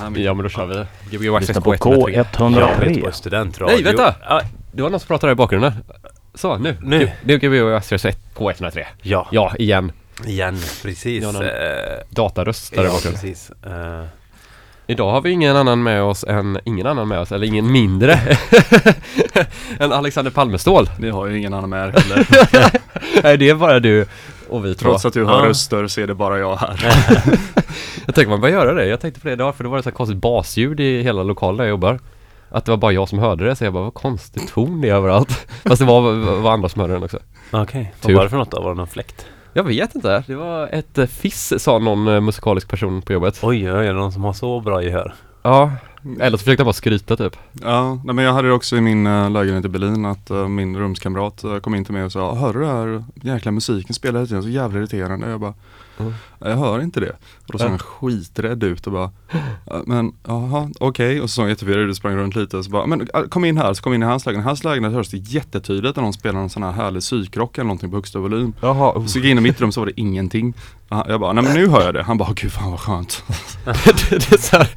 Ja men då kör vi. Gbg Access Lyssna på K103. K103. på studentradio. Nej vänta! Ja, Det var någon som pratade här i bakgrunden. Så nu. Nu. Det är Gbg Access K103. ja, Ja, igen. igen, precis. Ja, någon- Eh, Dataröst där i ja, bakgrunden. precis. Eh, Idag har vi ingen annan med oss än, ingen annan med oss, eller ingen mindre än Alexander Palmestål. Ni har ju ingen annan med er heller. Nej det är bara du och vi två. Trots att du hör Ja. röster så är det bara jag här. Jag tänkte man bara göra det. Jag tänkte på det idag för det var ett så här konstigt basljud i hela lokalen där jag jobbar. Att det var bara jag som hörde det så jag bara vad konstig ton det är överallt. Fast det var, var andra som hörde den också. Okej, Tur. vad var det för något då? Var det någon fläkt? Jag vet inte. Det var ett eh, fiss sa någon eh, musikalisk person på jobbet. Oj, oj, är det någon som har så bra gehör? Ja. Eller så försökte han bara skryta typ. Ja, nej, men jag hade det också i min uh, lägenhet i Berlin att eh, min rumskamrat eh, kom in till mig och sa Hör du det här jäkla musiken spelar hela tiden, så jävla irriterande. Jag bara Mm. Jag hör inte det. Och då såg han skiträdd ut och bara "Ja, Men jaha, okej. Och så såg han jättefirrig ut sprang runt lite och så bara Men äh, kom in här, så kom in i hans lägenhet. Hans lägenhet hörs det jättetydligt när någon spelar en sån här härlig psykrock eller någonting på högsta volym. Jaha. Så gick jag in i mitt rum så var det ingenting. Ja, Jag bara, nej men nu hör jag det. Han bara, gud fan vad skönt. det, det är så här,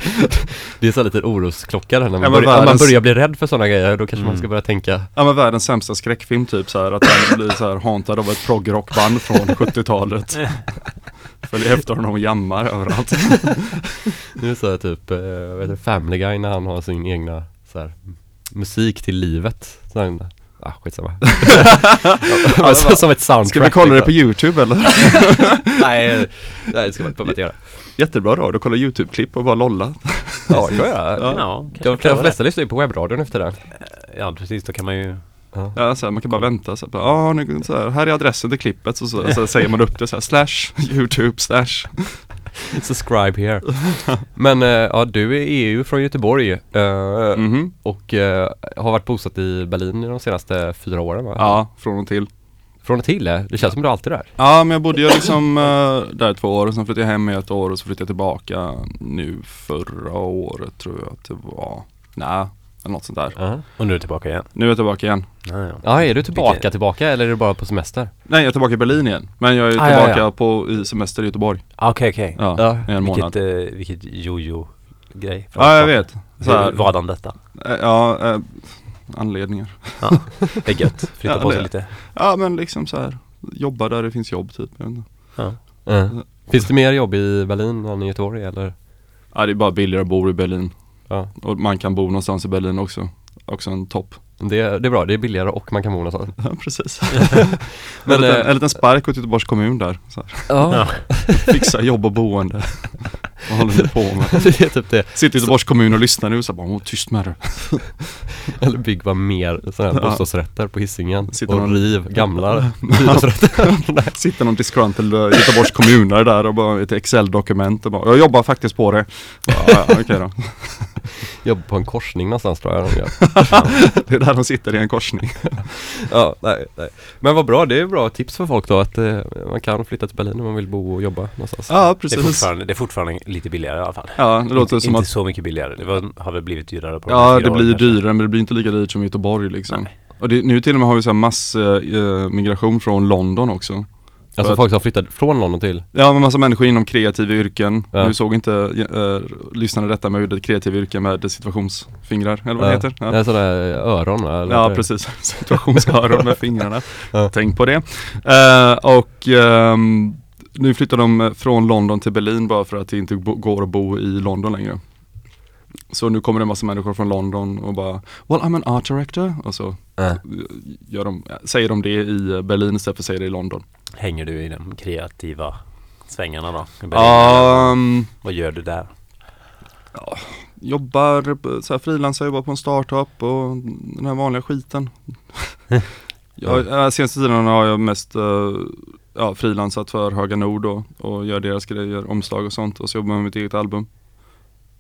det är så här lite orosklocka där när man, Ja, börjar, om man världens- börjar bli rädd för sådana grejer då kanske man Mm. ska börja tänka Ja men världens sämsta skräckfilm typ så här att han blir så här hantad av ett proggrockband från 70-talet. Följer efter honom och jammar överallt. Nu är det så typ, eh, vad heter Family Guy när han har sin egna så här, musik till livet. Så här, ah, skitsamma. alltså, som ett soundtrack. Ska vi kolla det på liksom. YouTube eller? nej, nej, det ska man inte behöva göra. Jättebra radio, kolla YouTube-klipp och bara lolla. Ja, det kan jag göra. Ja. Ja, De flesta lyssnar ju på webbradion efter det. Ja, precis. Då kan man ju... Ja, så här, man kan bara vänta så här, bara, ah, nu, så här, här är adressen till klippet så, så, så säger man upp det så här, slash YouTube slash. Subscribe here. Men eh, ja, du är EU från Göteborg eh, Mhm. och eh, har varit bosatt i Berlin de senaste fyra åren va? Ja, från och till. Från och till? Det känns som du alltid är där. Ja, men jag bodde ju liksom där två år och sen flyttade jag hem i ett år och så flyttade jag tillbaka nu förra året tror jag att det var. Nej, eller något sånt där. Ja. Och nu är du tillbaka igen. Nu är jag tillbaka igen. Ja, ja. Ja, är du tillbaka Vilket- tillbaka eller är du bara på semester? Nej, jag är tillbaka i Berlin igen. Men jag är Ah, ja, tillbaka ja. på i semester i Göteborg. Ah, Okej, okej. Ja, Ja, i en månad. Vilket, eh, vilket jojo-grej. Ja, jag vet. Så Hur, vadan detta? eh, ja, eh, anledningar. Det är gött. Flytta Ja, på sig lite. Ja, men liksom så här. Jobba där det finns jobb typ. Jag vet inte. Ja. Ja. Finns det mer jobb i Berlin än i Göteborg eller? Ja, det är bara billigare att bo i Berlin. Ja. Och man kan bo någonstans i Berlin också. Också en topp. Det, det är bra, det är billigare och man kan bo någonstans. Ja, precis. Men, en, liten, eh, en liten spark åt Göteborgs kommun där. Så här. Ja, Fixa jobb och boende. Vad håller ni på med? det är typ det. Sitter i Göteborgs kommun och lyssnar nu och så bara, åh tyst med dig. Eller bygg bara mer sådana här Ja. bostadsrätter på Hisingen Sitter och någon- riv gamla hyresrätter. Sitter någon disgruntled eh, Göteborgs kommunare där och bara ett Excel-dokument och bara, jag jobbar faktiskt på det. Ja, ja, okej då. Jobb på en korsning någonstans tror jag de gör. Det är där de sitter i en korsning. Ja, nej, nej. Men vad bra, det är bra tips för folk då att eh, man kan flytta till Berlin om man vill bo och jobba någonstans. Ja, Det är, precis. fortfarande, det är fortfarande lite billigare i alla fall. Ja, det låter inte, som inte att så mycket billigare. Det var, har väl blivit dyrare på Ja, det blir dyrare men det blir inte lika dyrt som i Göteborg liksom. Nej. Och det, nu till och med har vi så här mass eh, eh, migration från London också. Alltså för folk som har flyttat från London till? Ja, men massa människor inom kreativa yrken. Ja. Nu såg inte äh, lyssnade detta med ordet kreativa yrken med situationsfingrar, eller vad det heter. Ja. Är sådana öron va? eller? Ja precis, situationsöron med fingrarna. Ja. Tänk på det. Eh, och ehm, nu flyttar de från London till Berlin bara för att det inte går att bo i London längre. Så nu kommer det en massa människor från London och bara Well I'm an art director och så Ja. gör de, säger de det i Berlin istället för att säga det i London. Hänger du i de kreativa svängarna då? Um, Vad gör du där? jobbar, så här, frilansar, jobbar på en startup och den här vanliga skiten. jag, äh, senaste tiden har jag mest äh, ja, frilansat för Höga Nord då, och gör deras grejer, omslag och sånt och så jobbar jag med mitt eget album.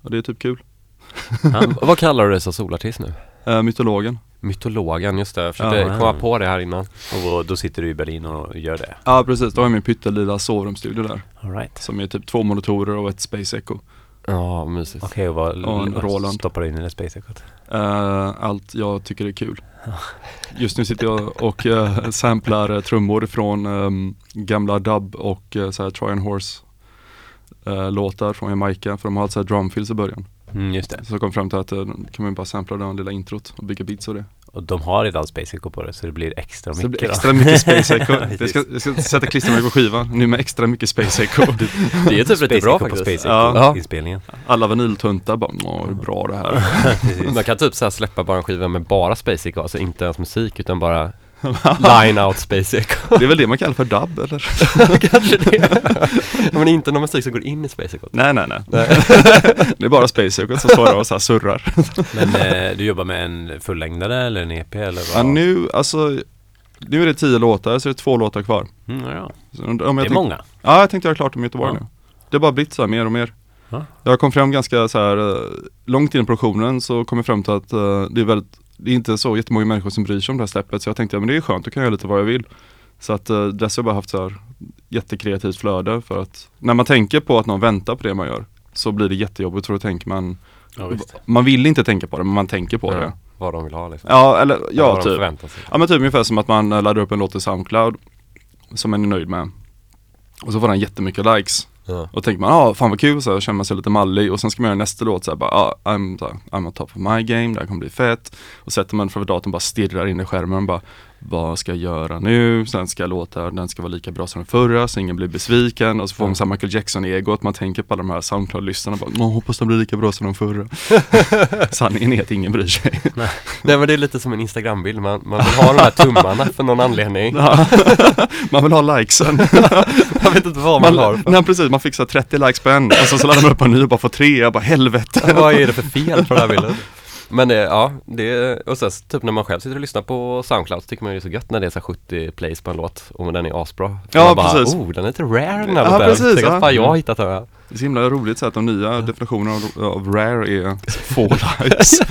Och det är typ kul. Vad kallar du dig som solartist nu? Äh, mytologen. Mytologen, just det. Jag försökte Ja. komma på det här innan. Och då sitter du i Berlin och gör det? Ja precis, då har jag min pyttelilla sovrumsstudio där. All right. Som är typ två monitorer och ett Space Echo. Ja, mysigt. Okej, och vad Och en vad Roland. stoppar du in i det Space Ecot? Eh, allt jag tycker är kul. Just nu sitter jag och uh, samplar uh, trummor från ehm, gamla dub och uh, så här Trojan Horse låtar från Jamaica för de har alltså drumfills i början. Mm, just det. Så kom fram till att eh, kan man bara sampla det lilla introt och bygga beats och det. Och de har redan Space Echo på det så det blir extra Så det mycket blir då. extra mycket Space Echo. Jag, ska, jag ska sätta klistermärke på skivan, nu med extra mycket Space Echo. Det är typ Space bra Echo på faktiskt. Space. Echo Ja. inspelningen. Alla vaniltuntar bara, åh hur bra det här. Man kan typ så här släppa bara en skiva med bara Space Echo, alltså inte ens musik utan bara line out Space Echo. Det är väl det man kallar för dub eller? Kanske det. Men inte någon musik som går in i Space Echo. Nej nej nej. det är bara Space Echo som står där och så här surrar. Men eh, du jobbar med en fullängdare eller en EP eller Ja, vad? nu, alltså, nu är det tio låtar så det är två låtar kvar. Mm, ja, ja. Så, om Det är tänk- många. Ja, jag tänkte göra klart om Göteborg Ja. nu. Det har bara blivit så här mer och mer. Ja. Jag kom fram ganska så här eh, långt in i produktionen så kom jag fram till att eh, det är väldigt, det är inte så jättemånga människor som bryr sig om det här släppet så jag tänkte, ja men det är skönt, då kan jag göra lite vad jag vill. Så att uh, dess har jag bara haft så här jättekreativt flöde för att när man tänker på att någon väntar på det man gör så blir det jättejobbigt för då tänker man, Ja, man vill inte tänka på det men man tänker på det. Ja, vad de vill ha liksom. Ja, eller vad ja de typ. förväntar sig. Ja men typ ungefär som att man eh, laddar upp en låt till Soundcloud som man är nöjd med. Och så får den jättemycket likes. Ja. Och tänker man, ja ah, fan vad kul, så här, känner man sig lite mallig och sen ska man göra nästa låt så här, bara, ah, I'm, så här, I'm on top of my game, det här kommer bli fett. Och sätter man framför datorn bara stirrar in i skärmen och bara, vad ska jag göra nu? Sen ska jag låta, den ska vara lika bra som den förra så ingen blir besviken. Och så får man så Michael Jackson-egot, man tänker på alla de här Soundcloud-lyssnarna bara, åh hoppas den blir lika bra som den förra. Sanningen är att ingen bryr sig. Nej men det är lite som en Instagrambild, man, man vill ha de här tummarna för någon anledning. Ja. man vill ha likesen. Jag vet inte vad man, Man, har. För. nej precis, man fixar 30 likes på en och sen så laddar man upp en ny och bara får tre, jag bara helvete. vad är det för fel på den här bilden? Men eh, ja, det och sen typ när man själv sitter och lyssnar på Soundcloud så tycker man ju det är så gött när det är så här 70 plays på en låt och den är asbra. Ja, man bara, precis. Oh, den är lite rare den här Ja, precis, Tänk ja. fan jag har hittat den här. Det är så himla roligt så att de nya definitionerna av, av rare är få likes.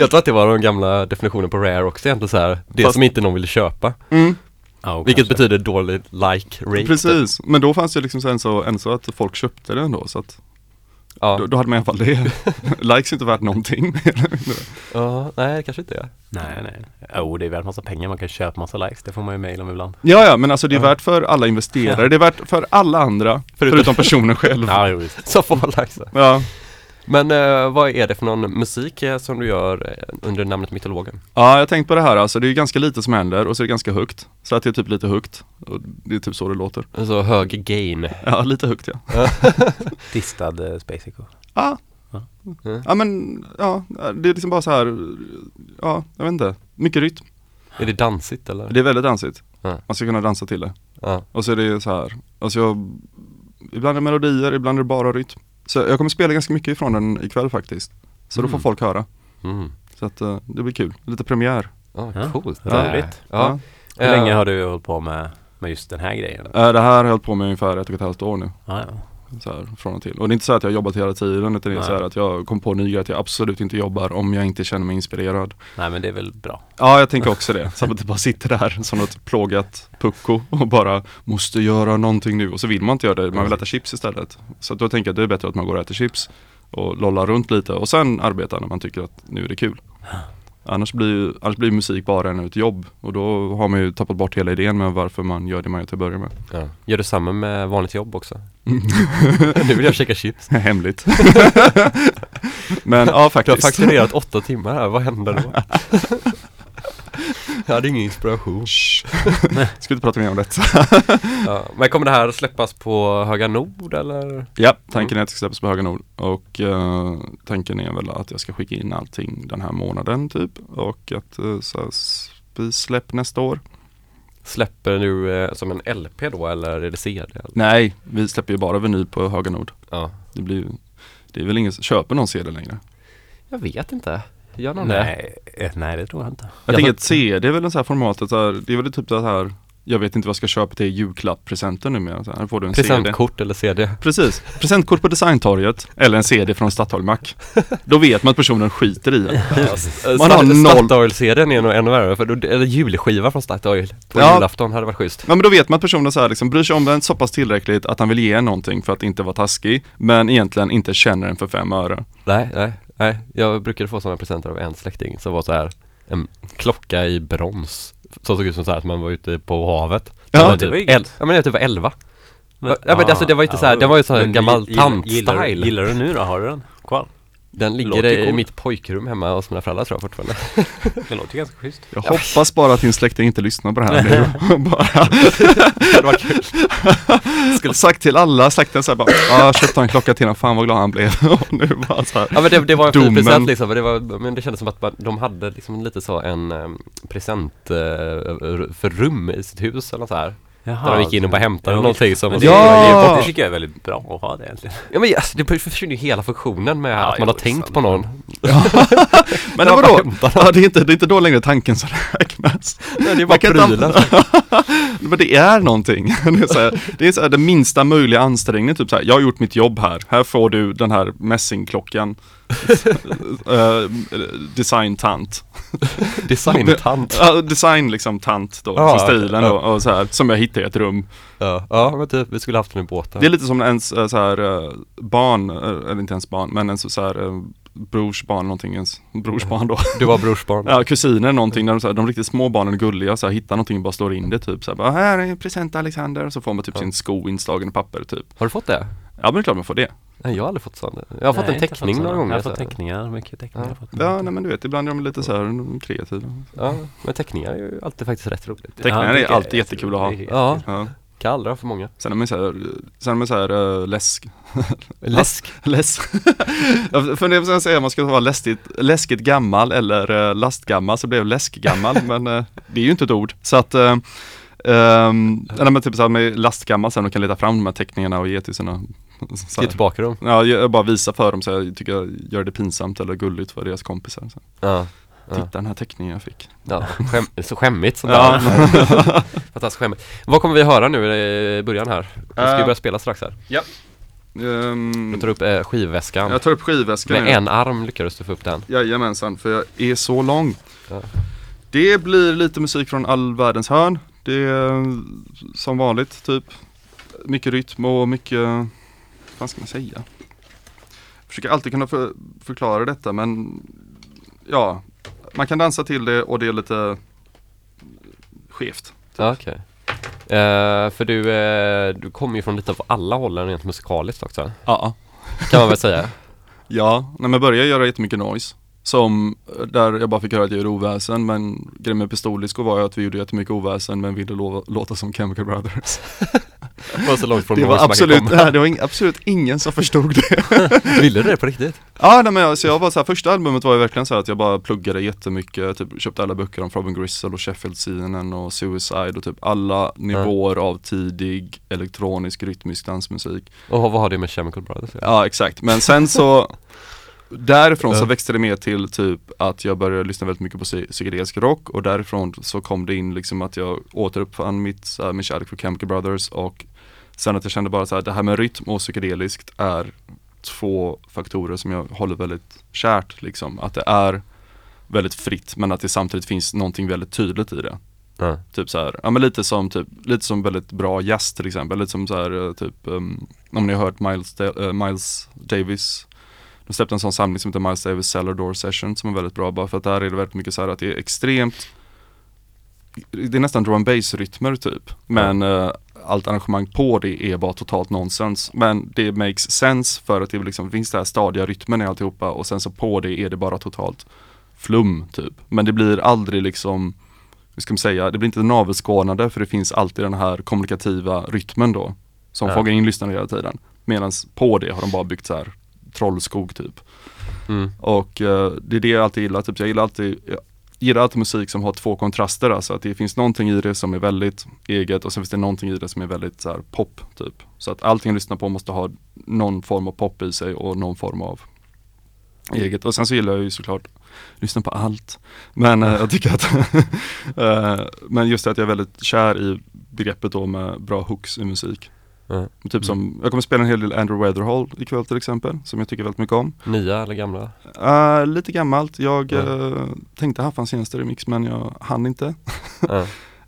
Jag tror att det var den gamla definitionen på rare också egentligen så här. Det Fast- som inte någon vill köpa. Mm, och Vilket kanske. betyder dålig like rate. precis, men då fanns det liksom sen så, en så att folk köpte det ändå så att Ja, då, då hade man i alla fall det. likes är inte värt någonting. ja nej kanske inte det. Nej, nej. Jo, det är värt massa pengar. Man kan köpa massa likes. Det får man ju mail om ibland. ja, ja, men alltså det är Ja. värt för alla investerare, det är värt för alla andra Förutom- förutom, personen själv. Ja, jo, visst. Så får man likes. Ja. Men eh, vad är det för någon musik eh, som du gör eh, under namnet Mytologen? Ja, jag har tänkt på det här alltså. Det är ju ganska lite som händer och så är det ganska högt. Så att det är typ lite högt. Och det är typ så det låter. Alltså hög gain. Ja, lite högt ja. Distad eh, Space Echo. Ja. Ja. Mm. Ja men, ja, det är liksom bara så här, ja, jag vet inte. Mycket rytm. Är det dansigt eller? Det är väldigt dansigt. Ja. Man ska kunna dansa till det. Ja. Och så är det så här, alltså jag, ibland är det melodier, ibland är det bara rytm. Så jag kommer spela ganska mycket ifrån den ikväll faktiskt. Så då får Mm. folk höra. Mm. Så att eh, det blir kul. Lite premiär. Ja, Ja. coolt. Roligt. Ja. Hur Eh, länge har du hållit på med, med just den här grejen? Eh, Det här har jag hållit på med ungefär ett och ett halvt år nu. Ja, ja. Så här, från och till. Och det är inte så att jag har jobbat hela tiden utan det är så att jag kom på nya att jag absolut inte jobbar om jag inte känner mig inspirerad. Nej, men det är väl bra. Ja, jag tänker också det. Så att man bara sitter där som något plågat pucko och bara måste göra någonting nu och så vill man inte göra det, man vill äta chips istället. Så då tänker jag att det är bättre att man går och äter chips och lollar runt lite och sen arbetar när man tycker att nu är det kul. Annars blir, annars blir musik bara ännu ett jobb och då har man ju tappat bort hela idén med varför man gör det man gör till att börja med. Ja. Gör du samma med vanligt jobb också? nu vill jag käka chips. Hemligt. Men ja Du har faktiskt. fakturerat åtta timmar här, vad händer då? Jag hade ingen inspiration. Ska inte prata mer om det. Ja. Men kommer det här släppas på Höga Nord eller? Ja, tanken är att det ska släppas på Höga Nord och eh, tanken är väl att jag ska skicka in allting den här månaden typ och att uh, så här, s- bli släpp nästa år. Släpper du eh, som en LP då eller är det CD? Eller? Nej, vi släpper ju bara vinyl på Höga Nord. Ja. Det blir ju, det är väl ingen, köper någon CD längre? Jag vet inte. Gör någon det? Nej, eh, nej, det tror jag inte. Jag Jag tänker tror- ett CD är väl en sån här formatet så här, det är väl typ det här jag vet inte vad jag ska köpa till julklapppresenten numera. Så här får du en CD. Presentkort eller CD? Precis, presentkort på Designtorget eller en CD från Statoil Mac. Då vet man att personen skiter i den. Man har noll- Statoil-CDn är nog ännu värre för då, eller julskiva från Statoil på Ja. julafton hade varit schysst. Ja men då vet man att personen så här liksom bryr sig om den så pass tillräckligt att han vill ge en någonting för att inte vara taskig Men egentligen inte känner den för fem öre Nej, nej, nej. Jag brukade få sådana presenter av en släkting som var så här en klocka i brons. Som såg ut som så här att man var ute på havet. Ja, Den var det var ju typ gött. el- Ja men jag typ var 11. Ja men alltså det var inte så här, det var ju så här Men gammal gillar- gillar, du- tant-style. gillar du nu då? Har du den kvar? Den ligger i cool. mitt pojkrum hemma hos mina föräldrar tror jag fortfarande. Det låter ganska schysst. Jag hoppas bara att din släkting inte lyssnar på det här nu. bara. det var kul. Skulle sagt till alla släkten såhär bara, ja jag köpte en klocka till honom, fan vad glad han blev. Och nu bara så här. Ja men det, det var en fin present liksom, men det, var, men det kändes som att man, de hade liksom lite så en um, present eh, för rum i sitt hus eller så här. Jaha, Där de gick in och bara hämtade Ja, någonting som men det, Ja! det tycker jag är väldigt bra att ha det egentligen. Ja men alltså, det försvinner ju hela funktionen med Ja, att man har tänkt sant. på någon. Men Jag bara vadå? Ja, det, är inte, det är inte då längre tanken som räknas. Nej, det är bara använda- Men det är någonting. Det är, så här, det är så här, den minsta möjliga ansträngningen, typ så här, jag har gjort mitt jobb här, här får du den här mässingklockan. Uh, design tant. Designtant. Ja, design liksom tant då, Ja, som stilen ja. då, och så här, som jag hittade i ett rum. Ja, ja men typ, vi skulle haft den i båten. Det är lite som ens eh, så här eh, barn, eh, eller inte ens barn, men ens så här eh, brors barn, någonting, ens brors barn då. Du var brorsbarn. Ja, kusiner någonting, när de, så här, de riktigt små barnen är gulliga, så här, hittar någonting och bara slår in det typ så här, bara, här är en present Alexander, och så får man typ Ja. sin sko inslagen i papper typ. Har du fått det? Ja men det är klart man får det. Nej jag har aldrig fått sån. Jag har fått Nej, en teckning några sådana. gånger. Jag har fått teckningar, mycket teckningar. Ja. fått. Ja nej men du vet, ibland är de lite så här kreativa. Ja, men teckningar är ju alltid faktiskt rätt roligt. Teckningar Ja, är alltid jag- jättekul att ha. är Ja, Ja. kan aldrig ha för många. Sen är man så här, sen är man så här äh, läsk, Läsk. läsk. Jag funderar på att säga om man ska vara läskigt, läskigt gammal eller äh, lastgammal så blev läskgammal men äh, det är ju inte ett ord. Så att äh, Um, eller men typ så här med lastgammal sen och kan leta fram de här teckningarna och ge till sina Ge här. tillbaka dem. Ja, jag bara visa för dem så jag tycker jag gör det pinsamt eller gulligt för deras kompisar. Så. Ja. Titta Ja, den här teckningen jag fick. ja. Skäm, så skämmigt sånt Ja. där. Fantastiskt skämmigt. Vad kommer vi höra nu i början här? Vi ska ju Eh. börja spela strax här. Ehm, Du tar upp eh, skivväskan. jag tar upp skivväskan Med nu. en arm lyckades du få upp den. Jajamensan, för jag är så lång. Ja. Det blir lite musik från all världens hörn. Det är som vanligt typ mycket rytm och mycket, vad ska man säga? Jag försöker alltid kunna för, förklara detta men ja, man kan dansa till det och det är lite skevt. Ja, okej. Eh, för du, eh, du kommer ju från lite av alla hållen rent musikaliskt också. Ja. Kan man väl säga. Ja, när jag började göra jättemycket noise Som, där jag bara fick höra att jag gjorde oväsen men grejen med Pistoldisko var ju att vi gjorde jättemycket oväsen men ville låta som Chemical Brothers. Det var så långt från Det var absolut, nej, det var ing, absolut ingen som förstod det. Ville du det på riktigt? Ja nej, men jag, så jag var så här, första albumet var ju verkligen så att jag bara pluggade jättemycket Typ köpte alla böcker om Robin Gristle och Sheffield scenen och Suicide och typ alla nivåer av tidig elektronisk rytmisk dansmusik. Och vad har det med Chemical Brothers? Ja exakt, men sen så Därifrån så växte det mer till typ att jag började lyssna väldigt mycket på psy- psykedelisk rock och därifrån så kom det in liksom att jag återuppfann mitt, här, min kärlek för Chemical Brothers och sen att jag kände bara så här, det här med rytm och psykedeliskt är två faktorer som jag håller väldigt kärt liksom. Att det är väldigt fritt men att det samtidigt finns någonting väldigt tydligt i det. Ja. Typ så här, ja men lite som typ, lite som väldigt bra jazz till exempel, lite som så här eh, typ, um, om ni har hört Miles, eh, Miles Davis De släppte en sån samling som heter Miles Davis Cellar Door Session som är väldigt bra bara för att där är det väldigt mycket så här att det är extremt Det är nästan drum and bass rytmer typ. Men eh, allt arrangemang på det är bara totalt nonsens. Men det makes sense för att det liksom finns det här stadiga rytmen i alltihopa och sen så på det är det bara totalt flum typ. Men det blir aldrig liksom hur ska man säga, det blir inte navelskådande för det finns alltid den här kommunikativa rytmen då Som Ja. fångar in lyssnarna hela tiden. Medan på det har de bara byggt så här trollskog typ. Mm. Och eh, det är det jag alltid gillar, typ, jag gillar alltid jag gillar alltid musik som har två kontraster, alltså att det finns någonting i det som är väldigt eget och sen finns det någonting i det som är väldigt så här, pop typ. Så att allting jag lyssnar på måste ha någon form av pop i sig och någon form av eget. Och sen så gillar jag ju såklart lyssna på allt. Men eh, jag tycker att eh, Men just det att jag är väldigt kär i begreppet då med bra hooks i musik Ja. Typ som, jag kommer spela en hel del Andrew Weatherall ikväll till exempel Som jag tycker väldigt mycket om Nya eller gamla? Uh, lite gammalt, jag Ja. eh, tänkte haft hans senaste remix men jag hann inte.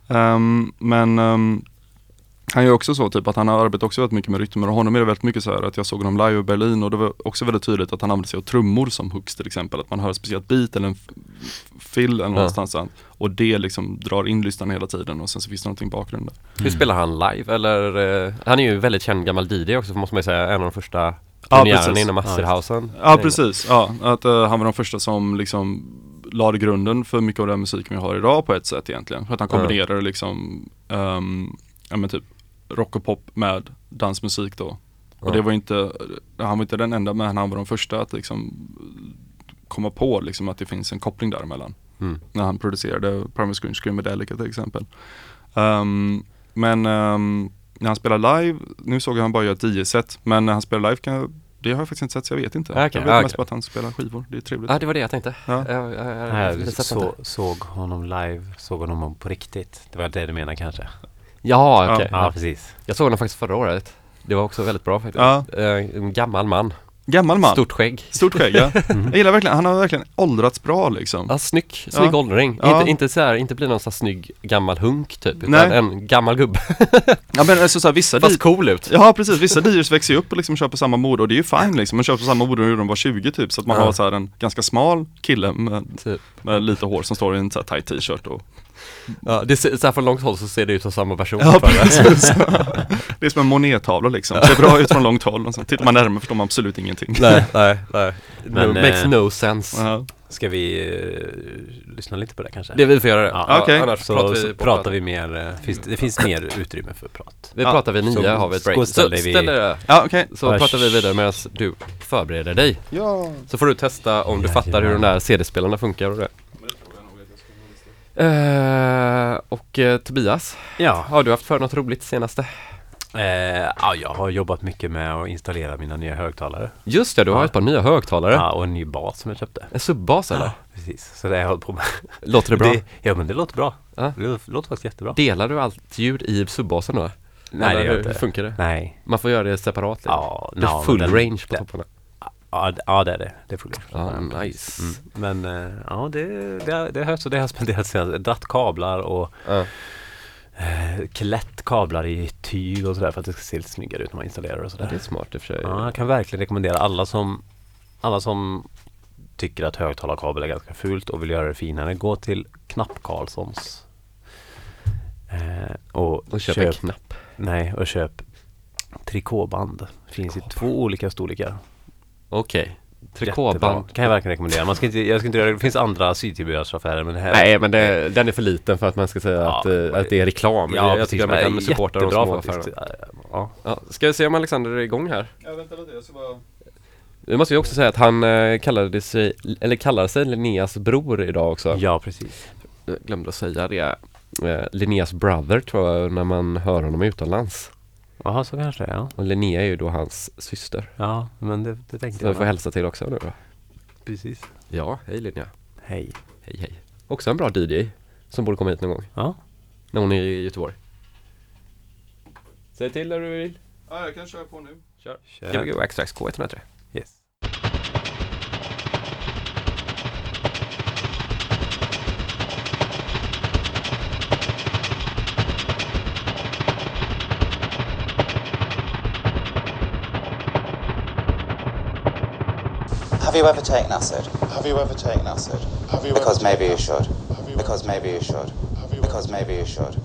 Ehm, Men ehm, Han gör också så typ att han har arbetat också väldigt mycket med rytmer och honom är det väldigt mycket så här att jag såg honom live i Berlin och det var också väldigt tydligt att han använder sig av trummor som hooks till exempel. Att man hör ett speciellt beat eller en fill eller någonstans ja. Och det liksom drar in lyssnaren hela tiden och sen så finns det någonting i bakgrunden. Hur spelar han live? Eller, eh, han är ju väldigt känd gammal DJ också måste man ju säga, en av de första Ja, pionjärerna inom masterhousen. Ja precis, ja, att eh, han var den första som liksom lade grunden för mycket av den musiken vi har idag på ett sätt egentligen. För att han Ja. kombinerade liksom, um, ja men typ rock och pop med dansmusik då. Och Ja. det var inte, han var inte den enda men han var den första att liksom komma på liksom att det finns en koppling däremellan. Mm. När han producerade Primal Screen Screamadelica till exempel. Ehm, men ehm, när han spelar live, nu såg jag han bara göra ett 10-set, men när han spelar live kan jag, det har jag faktiskt inte sett så jag vet inte. Okej, jag vet okej. mest bara att han spelar skivor, det är trevligt. Ja det var det jag tänkte. Ja. Jag, jag, jag, Nej, så, såg honom live, såg honom på riktigt. Det var det du menar kanske? Ja okej. Ja, Ja. precis. Jag såg honom faktiskt förra året. Det var också väldigt bra faktiskt. Ja. Eh, En gammal man. Gammal man, stort, Stort skägg. skägg ja. Jag gillar verkligen, han har verkligen åldrats bra liksom. Ja, snygg, snygg Ja. åldring. Ja. Inte, inte så här, inte bli någon sån snygg gammal hunk typ. Utan Nej. en gammal gubbe. Ja men alltså så här, vissa Fast cool ut. Ja precis, vissa DJs växer ju upp och liksom kör på samma mode och det är ju fine liksom. Man kör på samma mode när de var 20 typ. Så att man Ja. har så här en ganska smal kille med, Typ. med lite hår som står i en så här tight t-shirt och Ja, det ser, så här från långt håll så ser det ut som samma person. Ja precis. Det är som en monettavla liksom. Det ser bra ut från långt håll och sen tittar man närmare förstår man absolut ingenting. nej, nej, nej. No, Men, makes eh, no sense. Ja. Ska vi eh, lyssna lite på det kanske? Det vi får göra det. Ja, okej. Annars Så, pratar vi, så pratar vi mer, eh, finns, det finns mer utrymme för prat. Vi Ja, pratar vid nio har vi ett break. Så ställer vi- ställer Ja okej. Så Vars- pratar vi vidare medan du förbereder dig. Ja. Så får du testa om du fattar hur de där CD-spelarna funkar och det. Eh, och eh, Tobias, Ja, har du haft för något roligt senaste? eh, ja, jag har jobbat mycket med att installera mina nya högtalare. Just det, du har ett par nya högtalare. Ja, och en ny bas som jag köpte. En subbas eller? Ja, precis. Så det har jag hållit på med. Låter det bra? ja, men det låter bra. Det låter, faktiskt jättebra. Delar du allt ljud i subbasen då? Nej, det Eller gör jag hur inte. funkar det? Nej. Man får göra det separat? liksom? Ja, det är ja, full den- range på det- topparna? Ja, ja det är det. Det range. Ja, nice. Mm. Men eh, ja, det, det, det, har, så det har spenderat senast. Dratt kablar och Ja. eh, klätt kablar i tyg och sådär för att det ska se lite snyggare ut när man installerar och sådär. det är smart i och för sig. Ja, jag kan verkligen rekommendera alla som alla som tycker att högtalarkabel är ganska fult och vill göra det finare. Gå till Knapp Karlssons eh, och, Och köp en knapp. nej, och köp trikåband. Finns i två olika storlekar. Okej. Jättebra. Trikåband. Kan jag verkligen rekommendera. Man ska inte, jag ska inte göra det. Det finns andra sydtillbehörsaffärer men det här Nej men det, den är för liten för att man ska säga Ja, att, eh, att det är reklam. Ja, jag tycker att man precis. kan supporta de små affärerna. Ja. Ja, ska vi se om Alexander är igång här? Ja vänta lite, jag ska bara Vi måste ju också säga att han eh, kallade sig, eller kallar sig Linneas bror idag också. ja, precis. Jag glömde att säga det. Eh, Linneas brother tror jag när man hör honom utomlands. Jaha, så kanske det är. Ja, Och Linnea är ju då hans syster. ja men det, det tänkte Så vi jag. får hälsa till också nu då. Precis. Ja, hej Linnea. Hej. Hej hej. Också en bra DJ som borde komma hit någon gång. Ja. När hon är i Göteborg. Säg till när du vill. Ja jag kan köra på nu. Kör. Kör. Gbg Waxtrax K103. You ever taken acid? Have you ever taken acid? Have you Because maybe you should. Because maybe you should. Have you Because maybe you should.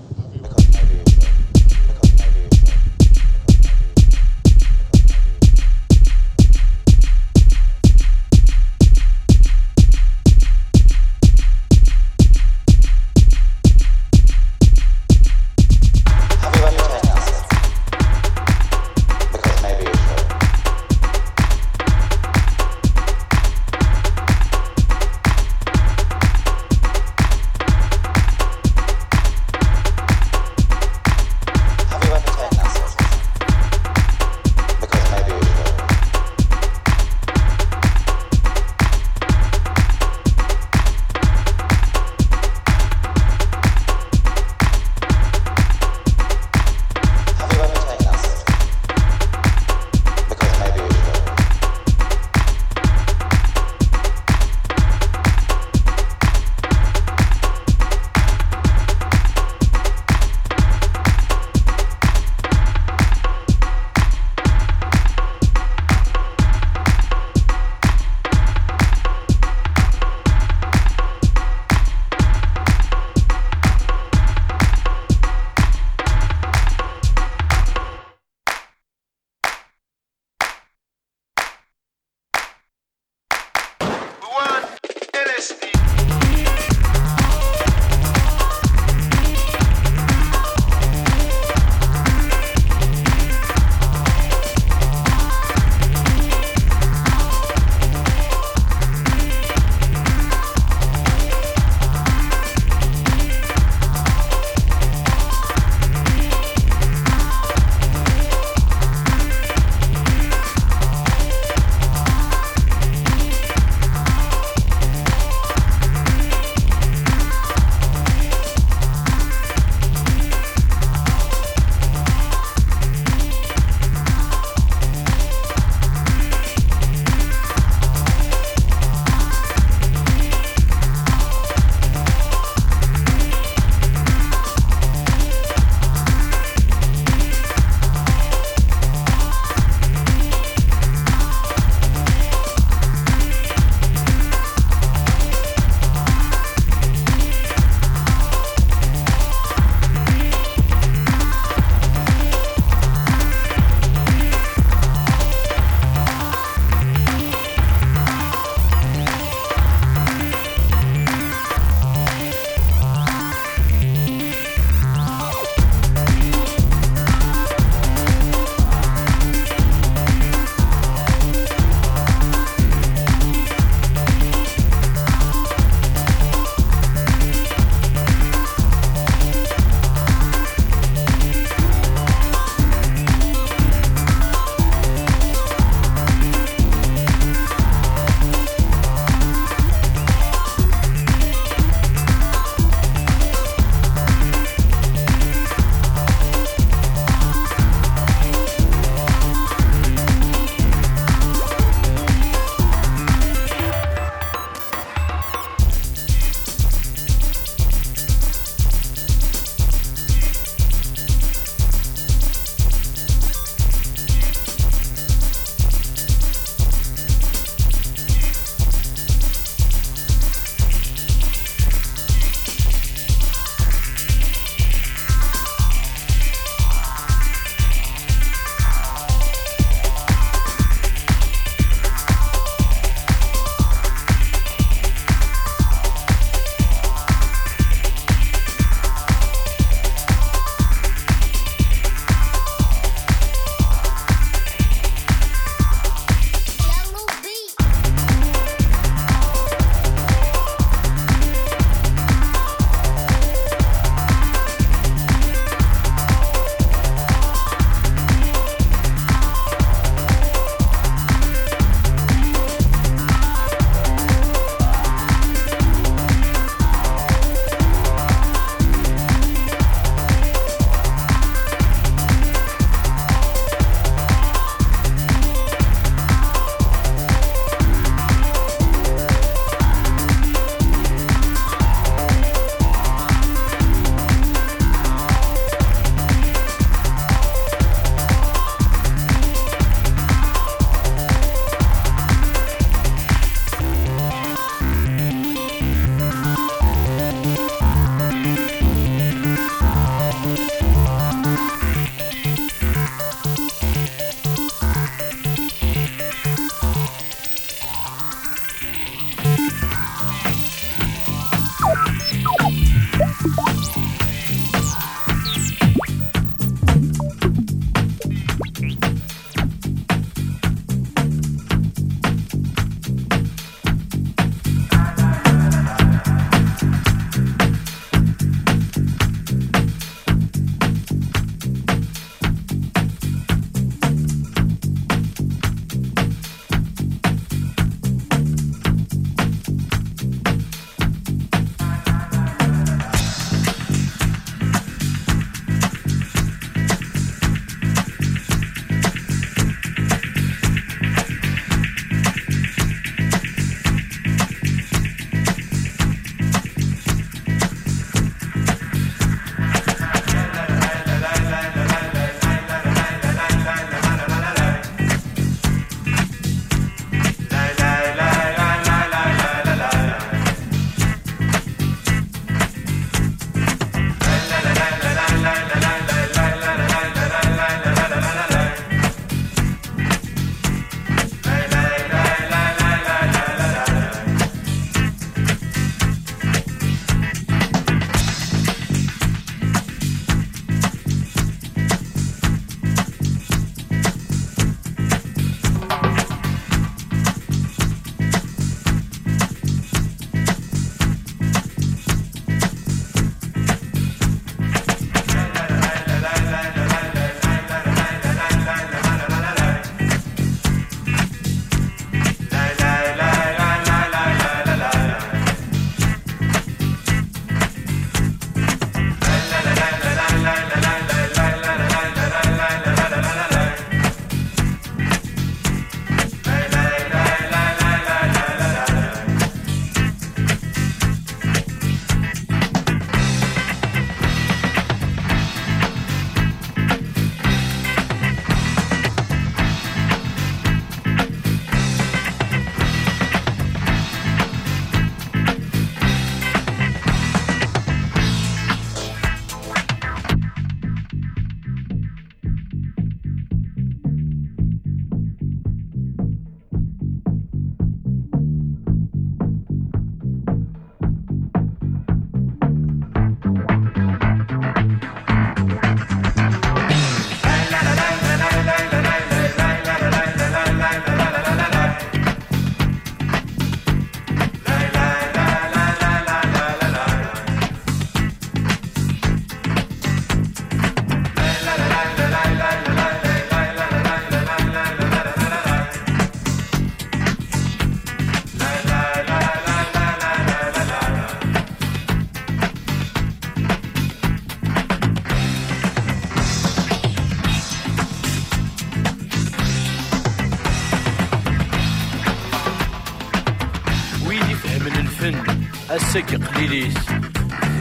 الساق قليليت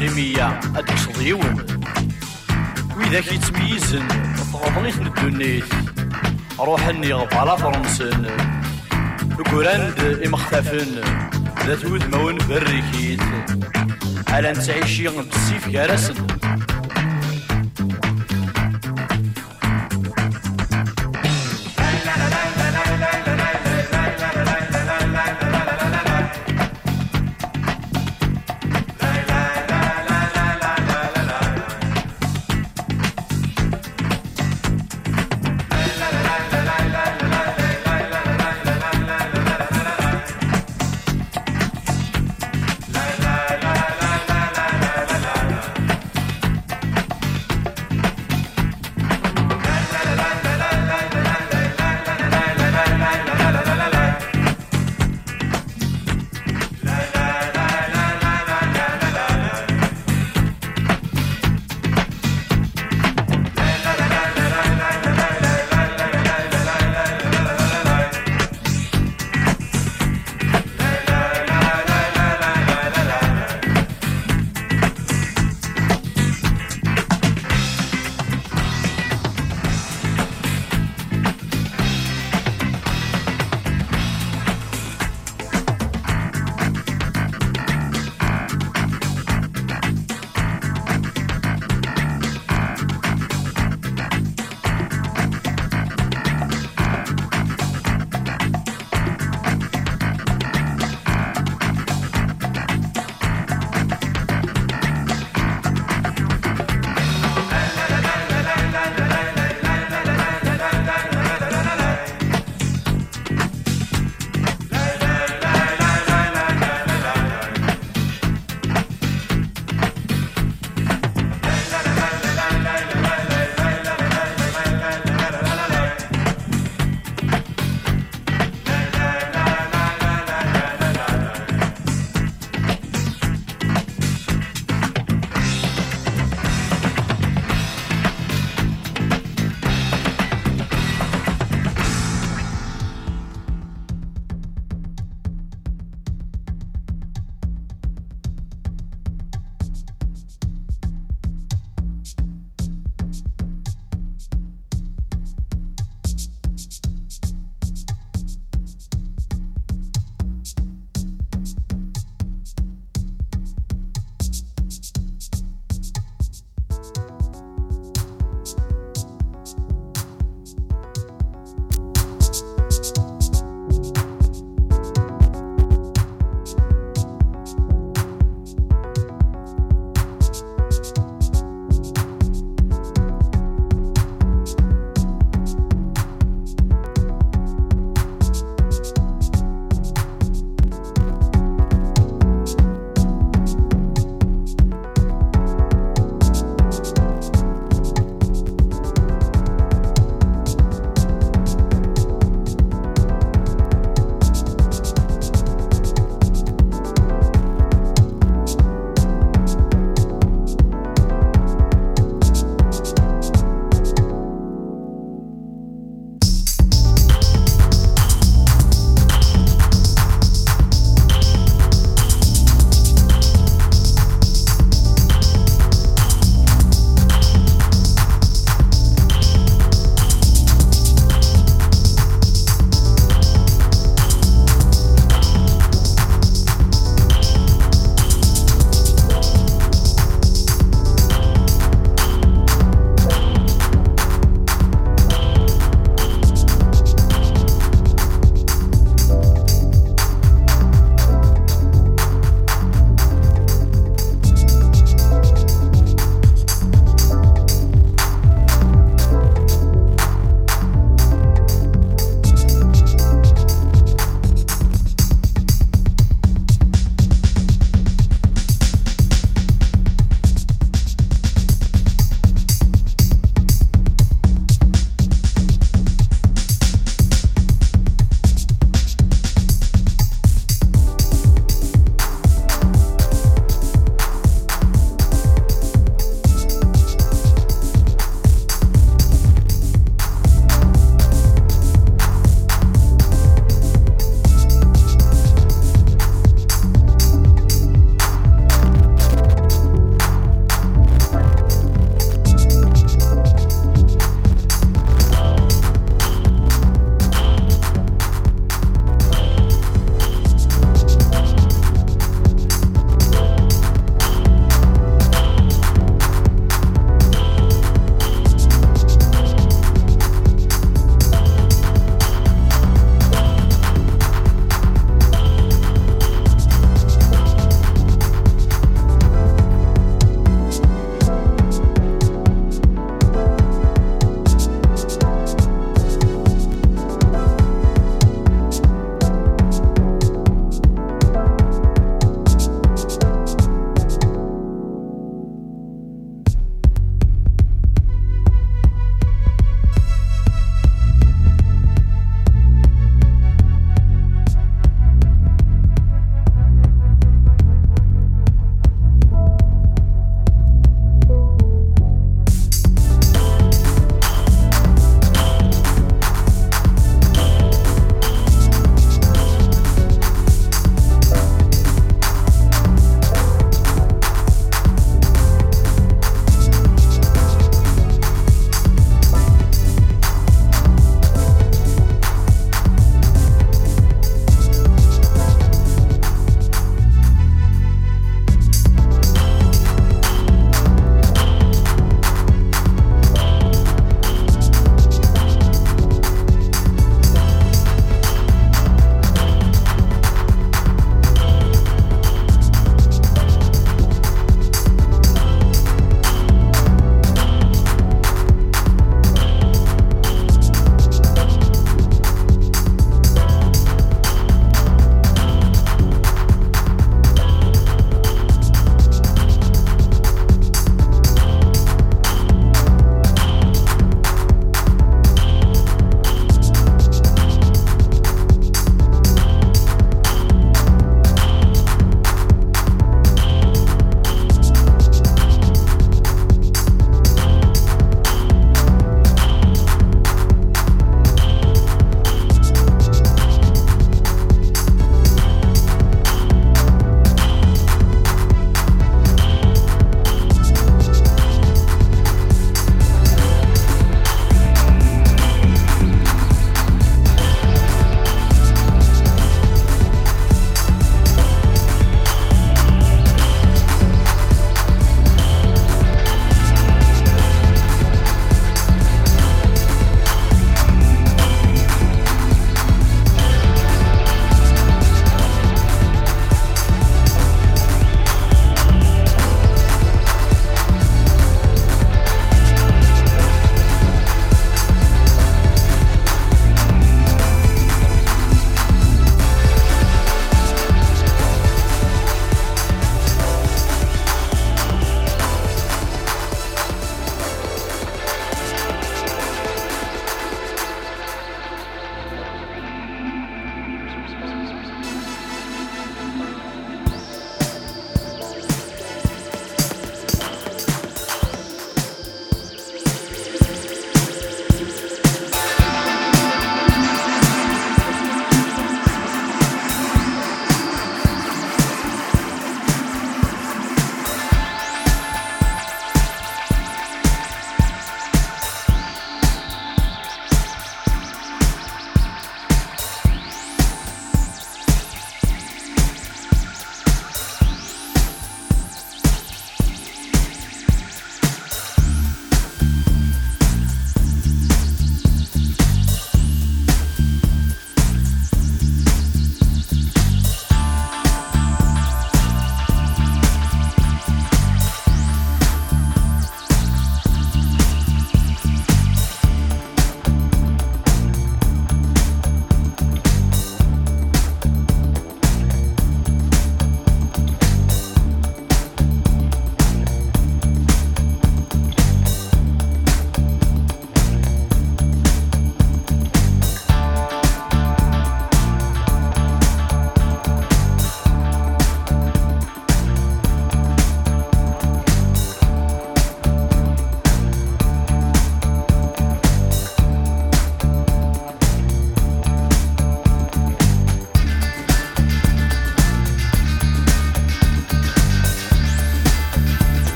رمية أدكسض يون وإذا يتميزن تغضنيت من الدنيت روح اني غفالة فرنسن الكوراند إمختفن ذات وذمون بريكيت على نتعيشي بسيف كارسن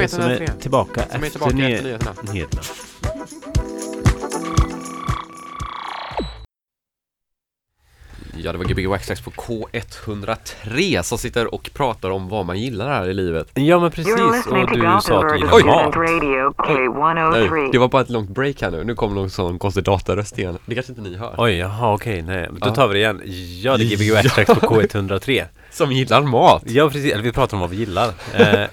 K103 K103. som är tillbaka Som är efter tillbaka ny- efter nyheterna. nyheterna. Ja, det var Gbg Waxtrax på K103 som sitter och pratar om vad man gillar här i livet. Ja men precis, och du sa att du gillar Oj. mat. Student Radio K103. Det var bara ett långt break här nu. Nu kommer någon sån konstig dataröst igen. Det kanske inte ni hör. Oj, jaha okej, nej. Men Då tar vi det igen. Ja, det är Gbg Waxtrax på K103. Som gillar mat. Ja precis, eller vi pratar om vad vi gillar. Eh,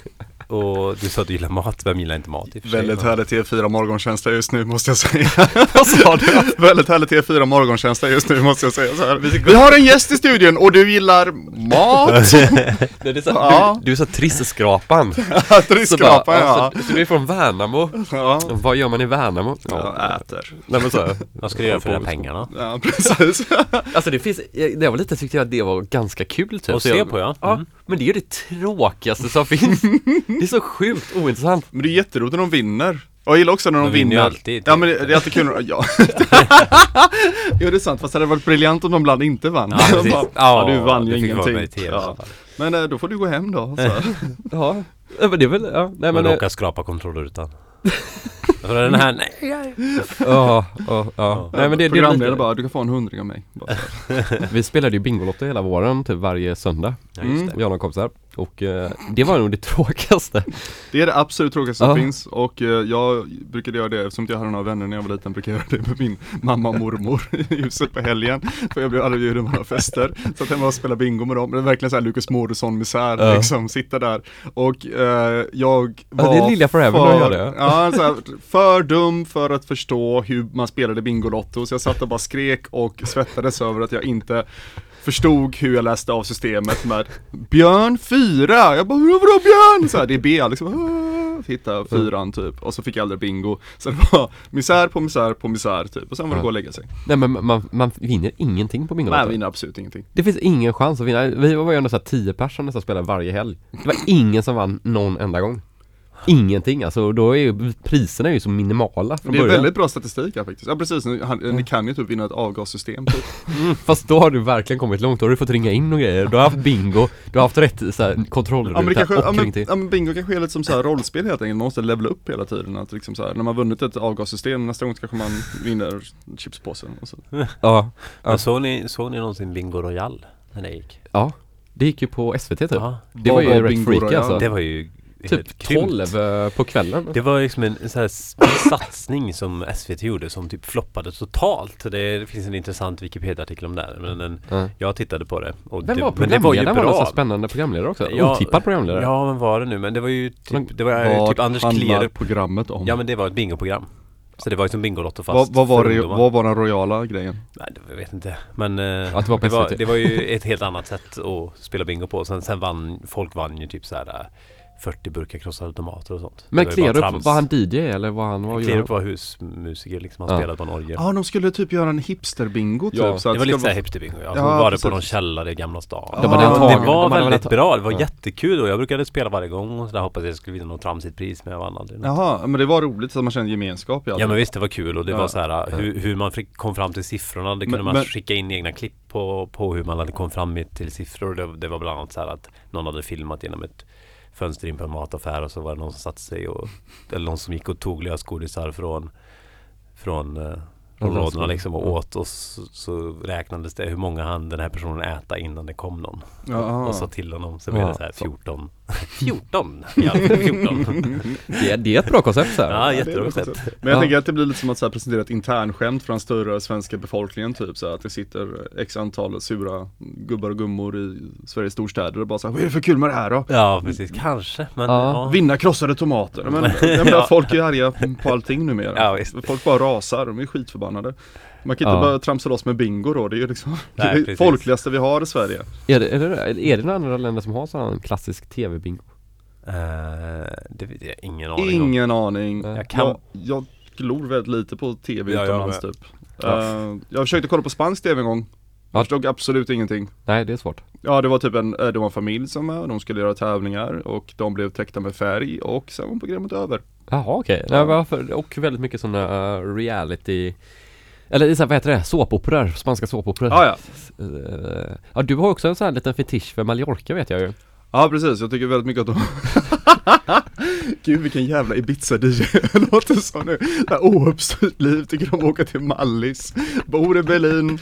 du sa att du gillar mat, vem gillar inte mat i för sig? Väldigt härligt T4 morgonkänsla just nu måste jag säga. Vad sa du? Väldigt härligt T4 morgonkänsla just nu måste jag säga så här. Vi har en gäst i studion och du gillar mat! Nej, det är så, Ja. du, du är så trisskrapan. Triskrapan ja. alltså, så du är från Värnamo. ja. Vad gör man i Värnamo? Jag äter. Nej men så. Vad ska du göra för dina pengarna? Ja precis. Alltså det finns, när jag var liten tyckte jag att det var ganska kul typ. Att se på ja. Ja, Mm. Men det är ju det tråkigaste som finns. Det är så sjukt ointressant. Men det är jätteroligt när de vinner. Och jag gillar också när de, De vinner ju vinner. alltid, Ja typ. men det, det är alltid kul. Ja. jo det är sant, fast det hade varit briljant om de ibland inte vann. Ja. Bara, ja du vann ju ingenting. TV Ja. Men eh, då får du gå hem då. Så. Ja, men det är väl, ja, nej Och men eh, råkar skrapa kontrollrutan. För den här, nej. Ja, ja, ja. Nej men det, det är Programledare lite, bara, du kan få en hundring av mig. Bara så här. Vi spelade ju Bingolotto hela våren, typ varje söndag. Ja, just det. Jag och några kompisar. Och eh, det var nog det tråkigaste. Det är det absolut tråkigaste som Ja. finns och eh, jag brukade göra det, eftersom inte jag hade några vänner när jag var liten, brukade jag göra det med min mamma och mormor i huset på helgen. För jag blev aldrig bjuden på några fester. Så att hemma och spela bingo med dem. Det är verkligen såhär Lukas Moodysson misär Ja. liksom, sitta där. Och eh, jag var Ja, det är Lilja Forever för, när jag gör det. Ja, så här, för dum för att förstå hur man spelade Bingolotto. Så jag satt och bara skrek och svettades över att jag inte förstod hur jag läste av systemet med Björn 4, jag bara vadå Björn? Så här, det är B liksom, "Ah", hitta fyran typ och så fick jag aldrig bingo Så det var misär på misär på misär typ och sen var det Ja. gå och lägga sig Nej men man, man vinner ingenting på Nej jag Bingolotto. vinner absolut ingenting Det finns ingen chans att vinna. Vi var ju ändå såhär 10 personer som spelade varje helg. Det var ingen som vann någon enda gång. Ingenting alltså, då är ju priserna är ju så minimala från Det är början. väldigt bra statistik här faktiskt Ja precis, ni, han, ni kan ju typ vinna ett avgassystem typ Fast då har du verkligen kommit långt, då har du fått ringa in och grejer. Du har haft bingo, du har haft rätt så här, kontrollruta Ja men kanske, och ja, men, ringt in. ja, men bingo kanske är lite som så här rollspel helt enkelt, man måste levela upp hela tiden att liksom så här, när man vunnit ett avgassystem nästa gång kanske man vinner chipspåsen och så. Ja, Men såg ni, såg ni någonsin Bingo Royal när det gick? ja. Det gick ju på SVT typ. Ja, Det var Vad ju var rätt freaky alltså. det var ju Typ helt krympt. 12 eh, på kvällen. Det var liksom en, en sån här satsning som SVT gjorde som typ floppade totalt. Det, det finns en intressant Wikipedia-artikel om det här. Men den, Ja. jag tittade på det. Och Vem det, var men det var ju programledaren? Var bra. spännande programledare också? Ja, Otippad programledare? Ja, men var det nu? Men det var ju Men typ, det var ju typ Anders Klerup. programmet om? Ja men det var ett bingoprogram. Så det var ju som Bingolotto fast vad, vad, var det, vad var den royala grejen? Nej, det, jag vet inte. Men eh, det var det, var, det var ju ett helt annat sätt att spela bingo på. Sen, sen vann, folk vann ju typ så här eh, 40 burkar krossade tomater och sånt. Men Det var var han DJ eller var han, vad Klerup han? var husmusiker liksom, han Ja. spelade på en orgel. Ja de skulle typ göra en hipsterbingo typ Ja, så att det var lite såhär hipsterbingo, ja. Ja, Så var det på någon källare i Gamla stan. De hade Ja, det var de hade väl väldigt anta- bra, det var Ja. jättekul och jag brukade spela varje gång och så där hoppades jag skulle vinna något tramsigt pris men jag vann aldrig. Jaha, men det var roligt så att man kände gemenskap i allt Ja men visst det var kul och det Ja. var så här hur, hur man kom fram till siffrorna Det kunde Men- man men- skicka in egna klipp på, på hur man hade kommit fram till siffror det, det var bland annat så här att någon hade filmat genom ett fönster in på en mataffär och så var det någon som satte sig och Eller någon som gick och tog lösgodisar från Från eh, Från områdena liksom och åt och så, så räknades det hur många hann den här personen äta innan det kom någon Ja. Och så till honom så blev det så här så. 14 14! Ja, 14 Det, det är ett bra koncept så här. Ja är jättebra koncept Men jag Ja. tänker att det blir lite som att så här, presentera ett internskämt för den större svenska befolkningen typ så här, att det sitter x antal sura gubbar och gummor i Sveriges storstäder och bara så här, vad är det för kul med det här då? Ja precis, kanske men Ja. ja. Vinna krossade tomater. Men, jag menar, folk är arga på allting numera. Ja, visst. Folk bara rasar, de är skitförbannade. Man kan inte Ja. bara tramsa loss med bingo då, det är ju liksom Nej, det folkligaste vi har i Sverige. Är det, är, det, är det några andra länder som har sån klassisk tv-bingo? Eh, det vet jag ingen aning om. Ingen aning. Nej. Jag kan- Jag, jag glor väldigt lite på tv Ja, jag utomlands typ. Ja. Eh, jag försökte kolla på spansk tv en gång. Ja. Jag förstod absolut ingenting. Nej, det är svårt. Ja det var typ en, eh, det var en familj som var, de skulle göra tävlingar och de blev täckta med färg och sen var programmet över. Jaha okej, Nej, varför? och väldigt mycket sådana uh, reality Eller så här, vad heter det? Såpoperor, spanska såpoperor Ja ja. Eh, Ja du har också en sån här liten fetisch för Mallorca vet jag ju. Ja precis, jag tycker väldigt mycket att de Gud vilken jävla Ibiza-DJ låter som nu. Det här Ouppstyrt liv, tycker de åka till Mallis. Bor i Berlin.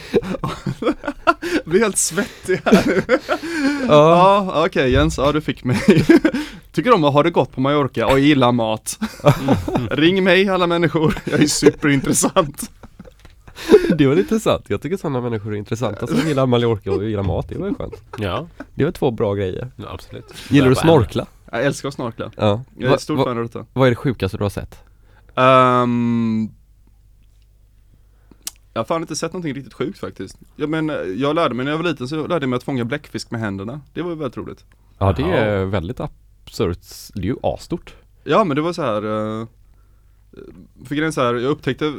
Blir helt svettig här Ja, okej Jens, ja du fick mig. Tycker om att ha det gott på Mallorca? Och gillar mat. Ring mig alla människor, jag är superintressant Det var intressant. Jag tycker sådana människor är intressanta som gillar Mallorca och gillar mat. Det var ju skönt. Ja, Det var två bra grejer. ja, absolut. Gillar du Bara- snorkla? Jag älskar att snorkla, Ja. jag är Va- va- fan av detta Vad är det sjukaste du har sett? Ehm, jag har fan inte sett någonting riktigt sjukt faktiskt. Ja, men jag lärde mig när jag var liten så lärde jag mig att fånga bläckfisk med händerna. Det var ju väldigt roligt. Ja det är väldigt absurt. Det är ju asstort. Ja men det var så här. Uh, för grejen är så här, jag upptäckte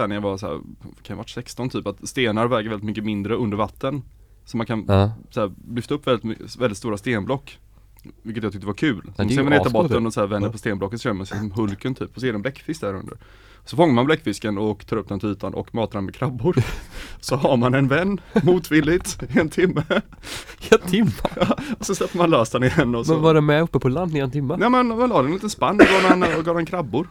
här när jag var så här, kan jag varit 16 typ, att stenar väger väldigt mycket mindre under vatten. Så man kan Ja. så här, lyfta upp väldigt, väldigt stora stenblock. Vilket jag tyckte var kul. Så ser man ner till botten och så här vänder Ja. på stenblocket så känner man sig som Hulken typ och så är det en bläckfisk där under. Så fångar man bläckfisken och tar upp den till ytan och matar den med krabbor. Så har man en vän motvilligt i en timme. En timme? Och så släpper man lös den igen och så. Men var den med uppe på land i en timme? Nej men man la den i en liten spann och gav den, och gav den krabbor.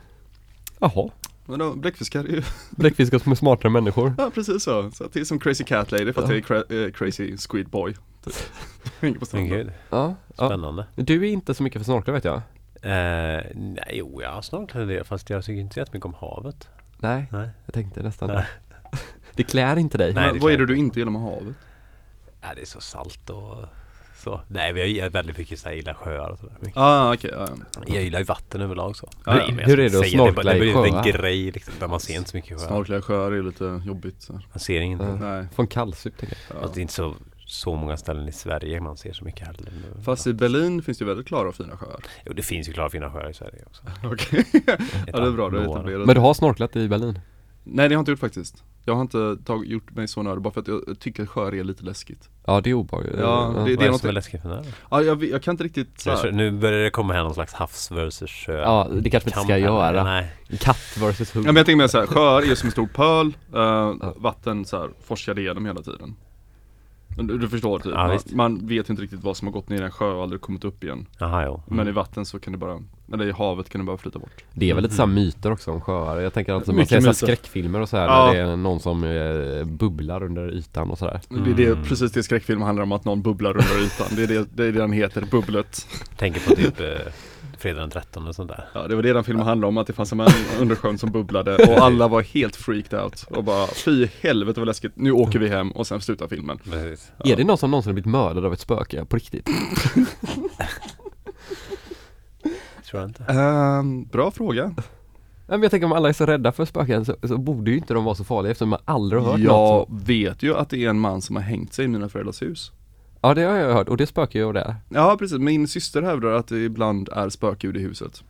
Jaha. Men då, bläckfiskar är ju, Bläckfiskar som är smartare än människor. ja precis så. Så att det är som Crazy Cat Lady fast Ja. det är cra- eh, Crazy Squid Boy. Typ. Hänger på stranden. gud, Ja. ja. spännande. Du är inte så mycket för snorkla vet jag. Eh, nej, jo, jag har snart en del fast jag tycker inte så jättemycket om havet. Nej, Nej. jag tänkte nästan Nej. Det klär inte dig. Nej. Men det vad är det du inte gillar med havet? Nej, det är så salt och så. Nej, men jag gillar väldigt mycket så här, gillar sjöar och sådär. Ah okej, ja, ja. Jag gillar ju vatten överlag så. Ja, Nej, men jag hur är inte det att säga det, snorkla det, i blir en sjöar? grej liksom, där man ser inte så mycket sjöar. Snorkla i sjöar är lite jobbigt så. Man ser ingenting. Ja. Nej. Få en kallsup tänker jag. Ja. Alltså, det är inte så, så många ställen i Sverige man ser så mycket heller. Fast i Berlin finns det ju väldigt klara och fina sjöar. Jo, det finns ju klara fina sjöar i Sverige också. Okej. ja det är bra, det är. Men du har snorklat i Berlin? Nej det har jag inte gjort faktiskt. Jag har inte tag, gjort mig så nördig bara för att jag tycker att sjöar är lite läskigt. Ja det är obehagligt. Ja, det- Vad är det något- som är läskigt med det? Ja jag, jag kan inte riktigt så Nu, här. nu börjar det komma här någon slags havs versus sjö. Ja, det kanske vi inte ska göra. Nej. Katt versus hund. Ja men jag tänker mer såhär, sjöar är som en stor pöl, eh, vatten så här forskar igenom hela tiden. Du, du förstår typ, Ja, man, man vet inte riktigt vad som har gått ner i en sjö och aldrig kommit upp igen. Jaha, jo. Men i vatten så kan det bara, eller i havet kan det bara flyta bort. Det är väl lite såhär myter också om sjöar. Jag tänker att man ser myter. skräckfilmer och så här Ja. där det är någon som eh, bubblar under ytan och sådär. Det är Mm. precis det skräckfilmer handlar om, att någon bubblar under ytan. Det är det, det, är det den heter, bubblet. Tänker på typ eh, fredag den 13 och sånt där. Ja det var det den filmen handlade om, att det fanns en man under sjön som bubblade och alla var helt freaked out och bara fy helvete vad läskigt, nu åker vi hem och sen slutar filmen. Precis. Är det någon som någonsin har blivit mördad av ett spöke på riktigt? Tror jag inte. Ehm, bra fråga. Nej, men jag tänker om alla är så rädda för spöken så, så borde ju inte de vara så farliga eftersom man aldrig har hört Jag något som, vet ju att det är en man som har hängt sig i mina föräldrars hus. Ja det har jag hört och det spökar ju där. Ja precis, min syster hävdar att det ibland är spökljud i huset.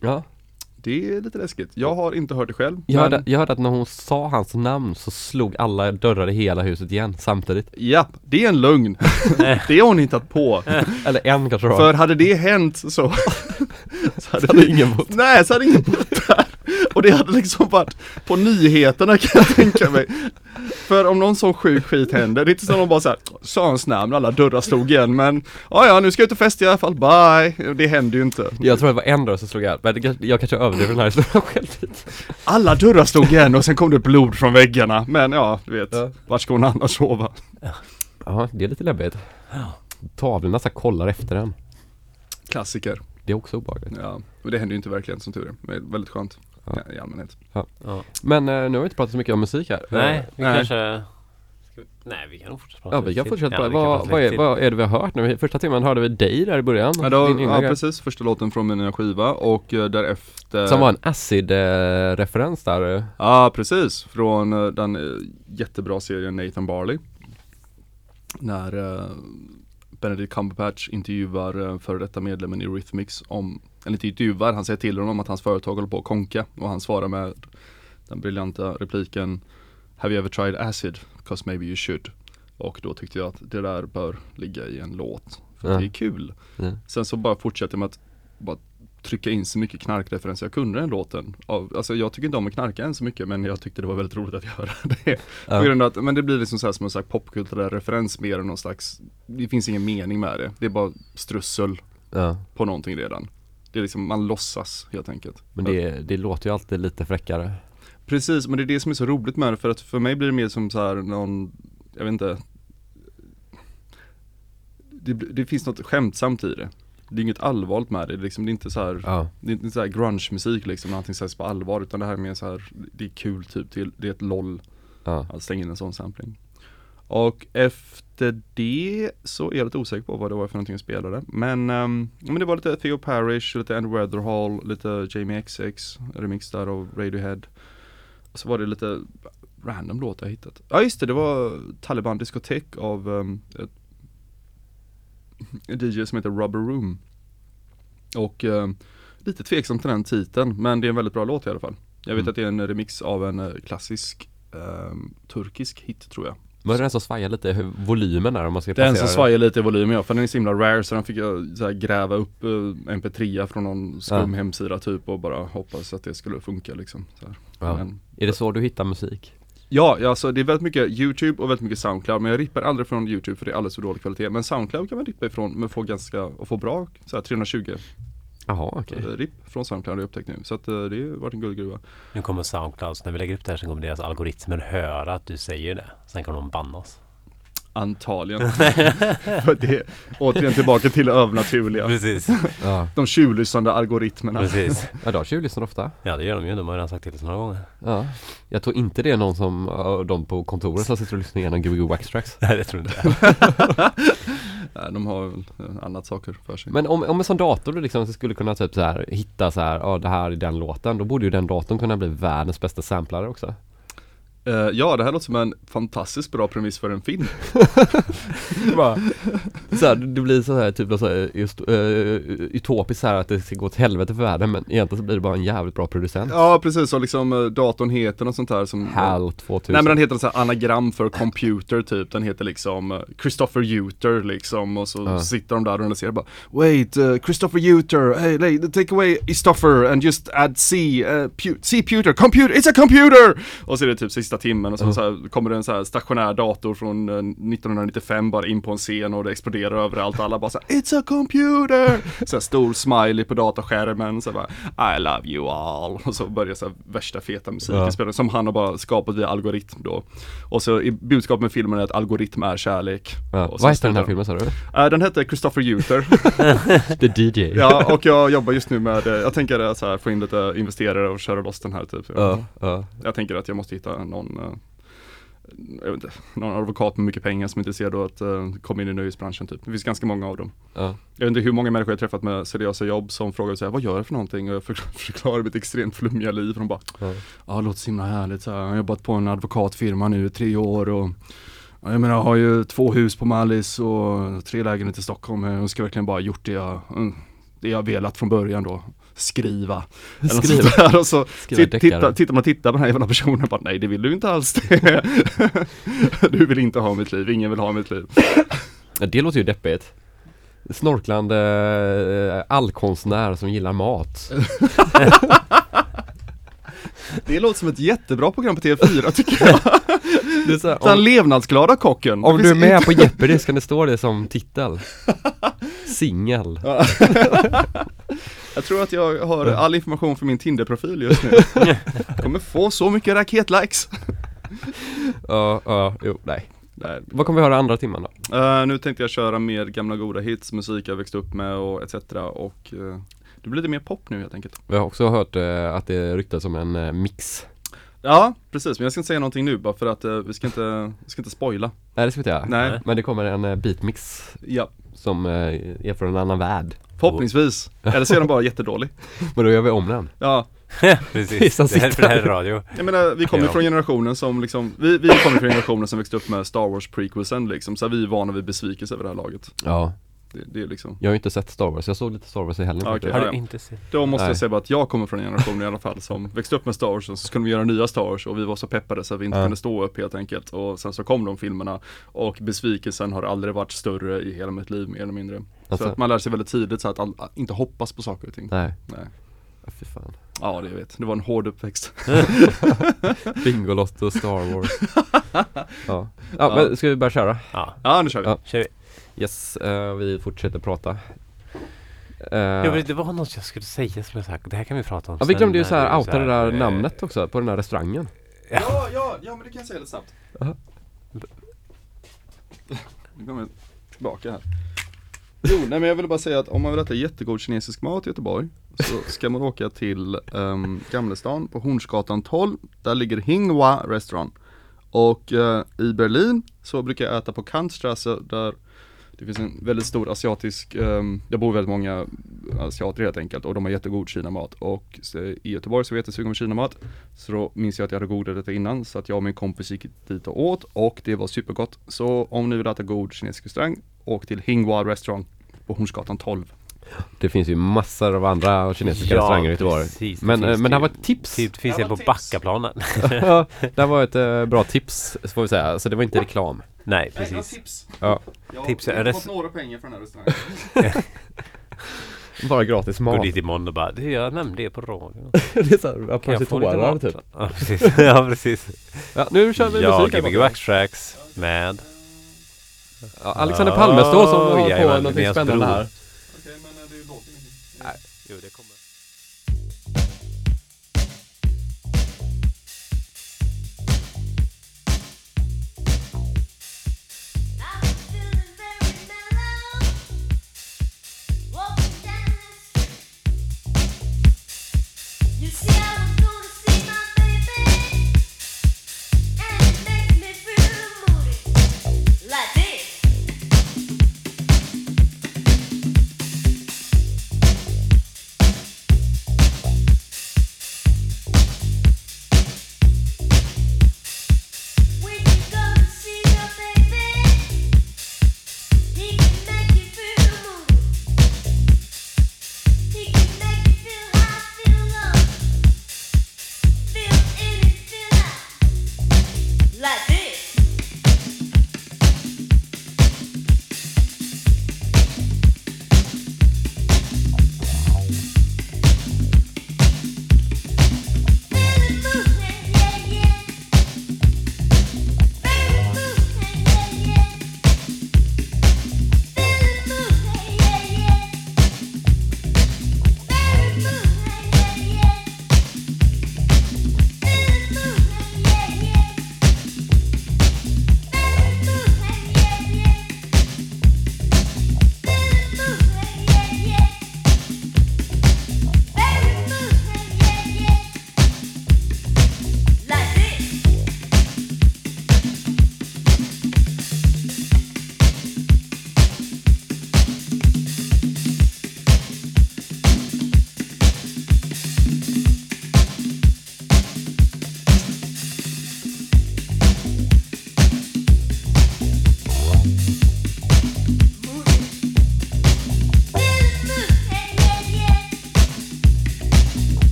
Ja. Det är lite läskigt. Jag har inte hört det själv. Jag, men- hörde, jag hörde att när hon sa hans namn så slog alla dörrar i hela huset igen samtidigt. Ja, det är en lögn. det har hon hittat på. Eller en kanske var. För hade det hänt så, så hade, hade vi- ingen bott. Nej, så hade ingen bott där. Och det hade liksom varit på nyheterna kan jag tänka mig. För om någon sån sjuk skit händer, det är inte så att de bara såhär, sa hans namn, alla dörrar slog igen men Ja ja, nu ska jag ut och festa i alla fall, bye! Det händer ju inte. Jag tror det var en dörr som slog igen, men jag kanske överdriver den här historien själv. Alla dörrar slog igen och sen kom det blod från väggarna. Men ja, du vet, Ja. vart ska hon annars sova? Ja, det är lite läbbigt. Tavlorna så kollar efter en. Klassiker. Det är också obehagligt. Ja, och det händer ju inte i verkligheten som tur är. Men väldigt skönt Ja. i allmänhet. Ja. Men eh, nu har vi inte pratat så mycket om musik här. Nej, vi Nej. kanske... Vi... Nej, vi kan nog fortsätta prata Ja, vi kan fortsätta. vi kan vad, prata vad, är, vad är det vi har hört nu? Första timmen hörde vi dig där i början. Ja, då, din ja precis, första låten från min nya skiva och eh, därefter Som var en acid-referens där. eh. Ja precis, från eh, den eh, jättebra serien Nathan Barley När Benedict Cumberbatch intervjuar uh, före detta medlemmen i Rhythmix om, eller inte intervjuar, han säger till honom att hans företag håller på att konka och han svarar med den briljanta repliken Have you ever tried acid? Cause maybe you should Och då tyckte jag att det där bör ligga i en låt För Ja. det är kul Ja. Sen så bara fortsätter med att bara trycka in så mycket knarkreferenser jag kunde i den låten. Alltså jag tycker inte om att knarka än så mycket men jag tyckte det var väldigt roligt att göra det. Ja. På grund av att, men det blir liksom så här som en slags popkulturell referens mer än någon slags, det finns ingen mening med det. Det är bara strussel Ja. på någonting redan. Det är liksom, man låtsas helt enkelt. Men det, det låter ju alltid lite fräckare. Precis, men det är det som är så roligt med det för att för mig blir det mer som så här någon, jag vet inte Det, det finns något skämtsamt i det Det är inget allvarligt med det, det är, liksom, det är inte så här Ja. Det är inte så här grunge-musik liksom, när allting sägs på allvar utan det här är mer så här Det är kul typ, det är, det är ett LOL Ja. att slänga in en sån sampling Och efter det så är jag lite osäker på vad det var för någonting jag spelade. Men, ehm, men det var lite Theo Parrish, lite Andy Weatherall, lite Jamie XX remix där av Radiohead. Så var det lite random låt jag hittat. Ja just det, det var Taliban diskotek av um, ett, DJ som heter Rubber Room. Och ehm, lite tveksam till den titeln men det är en väldigt bra låt i alla fall. Jag vet Mm. att det är en remix av en eh, klassisk ehm, turkisk hit tror jag Var det den som svajar lite hur volymen där om man ska Den som svajar lite i volym ja, för den är så himla rare så den fick jag så här, gräva upp uh, mp3 från någon skum Ja. hemsida typ och bara hoppas att det skulle funka liksom. Ja. Men, Är det så du hittar musik? ja, ja, alltså det är väldigt mycket YouTube och väldigt mycket Soundcloud men jag rippar aldrig från YouTube för det är alldeles för dålig kvalitet Men Soundcloud kan man rippa ifrån men få ganska, och få bra så här, 320 Jaha okej. eh, ripp från Soundcloud har jag upptäckt nu så att eh, det har varit en guldgruva Nu kommer Soundcloud, så när vi lägger upp det här så kommer deras algoritmer höra att du säger det. Sen kan de banna oss. Antagligen För det återigen tillbaka till det övernaturliga Precis, Ja. De tjuvlyssnande algoritmerna precis. ja, de tjuvlyssnar ofta. Ja det gör de ju, de har redan sagt till oss några gånger. Ja. Jag tror inte det är någon som, uh, de på kontoret som sitter och lyssnar igenom Gbg Wax Tracks. Nej det tror inte jag. Nej, de har väl annat saker för sig Men om, om en sån dator du liksom skulle kunna typ så här hitta så här, ja det här är den låten, då borde ju den datorn kunna bli världens bästa samplare också. Eh, ja, det här låter som en fantastiskt bra premiss för en film. Bara, så här, det blir så här typ så här, just, uh, utopiskt så här att det ska gå åt helvete för världen men egentligen så blir det bara en jävligt bra producent. Ja, precis. Och liksom eh, datorn heter något sånt här som HAL 2000. Nej men den heter så här anagram för computer typ, den heter liksom Christopher Uter liksom och så sitter de där och analyserar bara Wait, uh, Christopher Uter, hey, take away Istoffer and just add C, uh, pu- C puter, computer, it's a computer! Och så är det typ sista timmen och så, Ja. så här, kommer det en så här stationär dator från eh, 1995 bara in på en scen och det exploderar överallt och alla bara så här, It's a computer! Så här, stor smiley på dataskärmen så bara I love you all och så börjar så här, värsta feta musiken Ja. spela som han har bara skapat via algoritm då. Och så budskapet med filmen är att algoritm är kärlek. ja. Vad heter den här filmen sa du? Eh, den hette Christopher Uter. The DJ. ja, och jag jobbar just nu med, eh, jag tänker att så här, få in lite investerare och köra loss den här typ. Ja, ja. Jag tänker att jag måste hitta någon eh, jag vet inte, någon advokat med mycket pengar som är intresserad av att uh, komma in i nöjesbranschen typ. Det finns ganska många av dem. ja. Jag vet inte hur många människor jag träffat med seriösa jobb som frågar så här, vad gör jag för någonting? Och jag förklar- förklarar mitt extremt flummiga liv och de bara Ja. Ja det låter så himla härligt så här. Jag har jobbat på en advokatfirma nu i tre år och ja, Jag menar jag har ju två hus på Mallis och tre lägenheter i Stockholm Jag önskar verkligen bara gjort det jag, det jag velat från början då Skriva Eller Skriva. sånt där. och så Skriva titt- titta, tittar man tittar på den här jävla personen och bara nej det vill du inte alls Du vill inte ha mitt liv, ingen vill ha mitt liv Det låter ju deppigt. Snorklande eh, allkonstnär som gillar mat. Det låter som ett jättebra program på TV4 tycker jag Det är så här, Den om, levnadsglada kocken om du är med på Jeopardy ska det stå det som titel. Singel. Ja. Jag tror att jag har all information från min Tinder-profil just nu Kommer få så mycket raketlikes Ja, ja, jo, nej. Nej. Vad kommer vi höra andra timmen då? Eh, Nu tänkte jag köra mer gamla goda hits, musik jag växt upp med och etc och eh, det blir lite mer pop nu helt enkelt Vi har också hört eh, att det ryktas om en mix. Ja, precis, men jag ska inte säga någonting nu bara för att eh, vi ska inte, vi ska inte spoila Nej det ska vi inte göra. Nej, Men det kommer en eh, beatmix ja, som eh, är från en annan värld. förhoppningsvis Eller så är den bara jättedålig Men då gör vi om den. Ja, Precis, Vissa det här, för det här är radio. jag menar vi kommer Ja. från generationen som liksom Vi, vi kommer från generationen som växte upp med Star Wars prequelsen liksom Så vi är vana vid besvikelse över det här laget Ja. Det, det är liksom Jag har ju inte sett Star Wars, jag såg lite Star Wars i helgen faktiskt. okej. Har du inte sett? Då måste Nej. jag säga bara att jag kommer från en generation i alla fall som växte upp med Star Wars och så skulle de göra nya Star Wars och vi var så peppade så att vi inte Ja. kunde stå upp helt enkelt och sen så kom de filmerna och besvikelsen har aldrig varit större i hela mitt liv mer eller mindre. Alltså- Så att man lär sig väldigt tidigt så att all, inte hoppas på saker och ting. Nej, Nej. Ja, fy fan. Ja det jag vet, det var en hård uppväxt. Bingolotto, Star Wars. ja. ja, men ska vi börja köra? Ja, Ja nu kör vi. Ja. kör vi. Yes, eh, vi fortsätter prata. Eh, Ja, men det var något jag skulle säga som jag sagt, det här kan vi prata om ja, vi glömde ju när så här är outa det där eh, namnet också på den här restaurangen. Ja, ja, ja men det kan jag säga lite snabbt. Aha. Nu kommer jag tillbaka här. Jo, nej men jag ville bara säga att om man vill äta jättegod kinesisk mat i Göteborg så ska man åka till um, Gamlestan på Hornsgatan 12. Där ligger Hinghua restaurant. Och eh, i Berlin så brukar jag äta på Kantstrasse där det finns en väldigt stor asiatisk, um, det bor väldigt många asiater helt enkelt och de har jättegod kinamat och så, i Göteborg så är jag jättesugen på kinamat Så då minns jag att jag hade googlat detta innan så att jag och min kompis gick dit och åt och det var supergott Så om ni vill äta god kinesisk restaurang, åk till Hinghua restaurant på Hornsgatan 12 Det finns ju massor av andra kinesiska restauranger i Göteborg. precis. Men, eh, men det här var ett tips. Typ, det finns Det en var på tips. Backaplanen. ja, det här var ett eh, bra tips, får vi säga. Så det var inte reklam. Nej, precis. tips Ja, Jag Tips är res- några pengar för den här restaurangen bara gratis Gå mat. dit imorgon och bara, du jag nämnde det på radion. det är såhär Kan jag få lite mat? typ. Ja, precis. ja, precis. Ja, nu kör vi Ja, musik här Gbg borta. Backtracks med... ja, Alexander Palme står som Oh, har på jajamän, någonting spännande bror. här. Okej men det låter ingenting Jo, det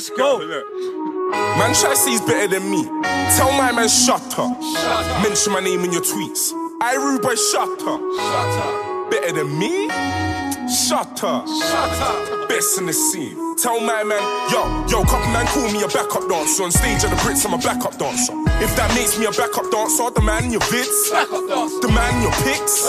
Let's go. Man, try he's better than me. Tell my man, shut up. Mention my name in your tweets. I rude boy, shut up. Shut up. Better than me? Shut up. Shut up. best in the scene. Tell my man, yo, yo, couple man call me a backup dancer. On stage at the Brits, I'm a backup dancer. If that makes me a backup dancer, the man in your vids, the man in your pics.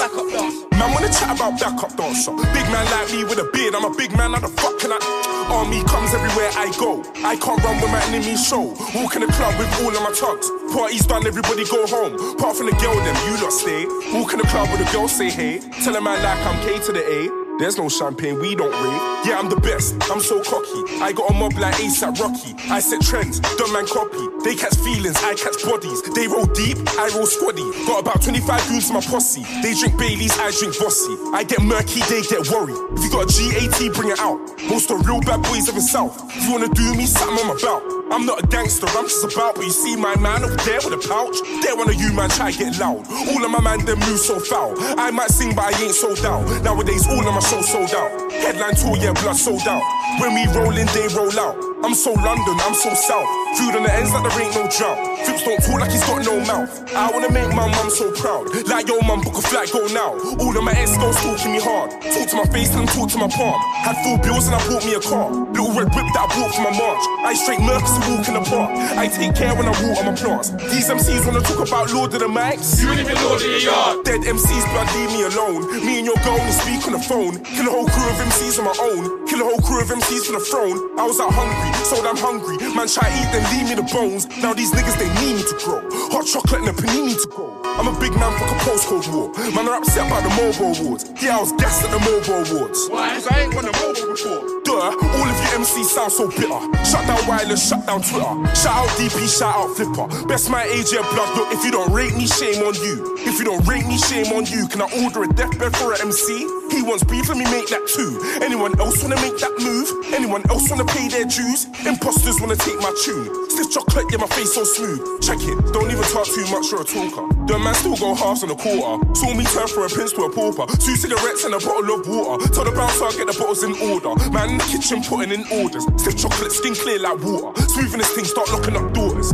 Man wanna chat about backup dancer. Big man like me with a beard, I'm a big man, how the fuck can I? Army comes everywhere I go. I can't run when my enemies show. Walk in the club with all of my tugs. Party's done, everybody go home. Apart from the girl, them you lot stay. Walk in the club with a girl, say hey. Tell a man like I'm K to the A. There's no champagne, we don't rave. Yeah, I'm the best, I'm so cocky. I got a mob like ASAP Rocky. I set trends, don't man copy. They catch feelings, I catch bodies. They roll deep, I roll squaddy. Got about 25 goons in my posse. They drink Baileys, I drink Bossy. I get murky, they get worried. If you got a GAT, bring it out. Most of the real bad boys of the south. If you wanna do me, something on my about. I'm not a gangster, I'm just about. But you see my man over there with a pouch. There one of you man try get loud. All of my man them move so foul. I might sing, but I ain't sold out. Nowadays, all of my shows sold out. Headline tour, yeah, blood sold out. When we roll in, they roll out. I'm so London, I'm so south. Food on the ends like there ain't no drought. Fips don't talk like he's got no mouth. I wanna make my mum so proud. Like yo, mum, book a flight, go now. All of my ex girls talking me hard. Talk to my face and talk to my palm. Had full bills and I bought me a car. Little red whip that I bought for my march. I straight Mercs to walk in the park. I take care when I water my plants. These MCs wanna talk about Lord of the Mics. You ain't even Lord of your yard. Dead MCs, blood, leave me alone. Me and your girl only speak on the phone. Kill a whole crew of MCs on my own. Kill a whole crew of MCs for the throne. I was out hungry, so I'm hungry. Man, try eat, then leave me the bones. Now these niggas, they need me to grow. Hot chocolate and a panini to go. I'm a big man, fuck a postcode war. Man, are upset about the mobile awards. Yeah, I was gassed at the mobile awards. Why? Cause I ain't won a mobile before. Duh, all of you MCs sound so bitter. Shut down wireless, shut down Twitter. Shout out DP, shout out Flipper. Best my age, yeah, blood. Look, if you don't rate me, shame on you. If you don't rate me, shame on you. Can I order a deathbed for an MC? He wants let me make that too. Anyone else wanna make that move? Anyone else wanna pay their dues? Imposters wanna take my tune. Stiff chocolate, yeah, my face so smooth. Check it, don't even talk too much, you're a talker. The man still go halves on a quarter. Saw me turn from a prince to a pauper. Two cigarettes and a bottle of water. Tell the bouncer I get the bottles in order. Man in the kitchen putting in orders. Stiff chocolate, skin clear like water. Smoothing this thing, start locking up doors.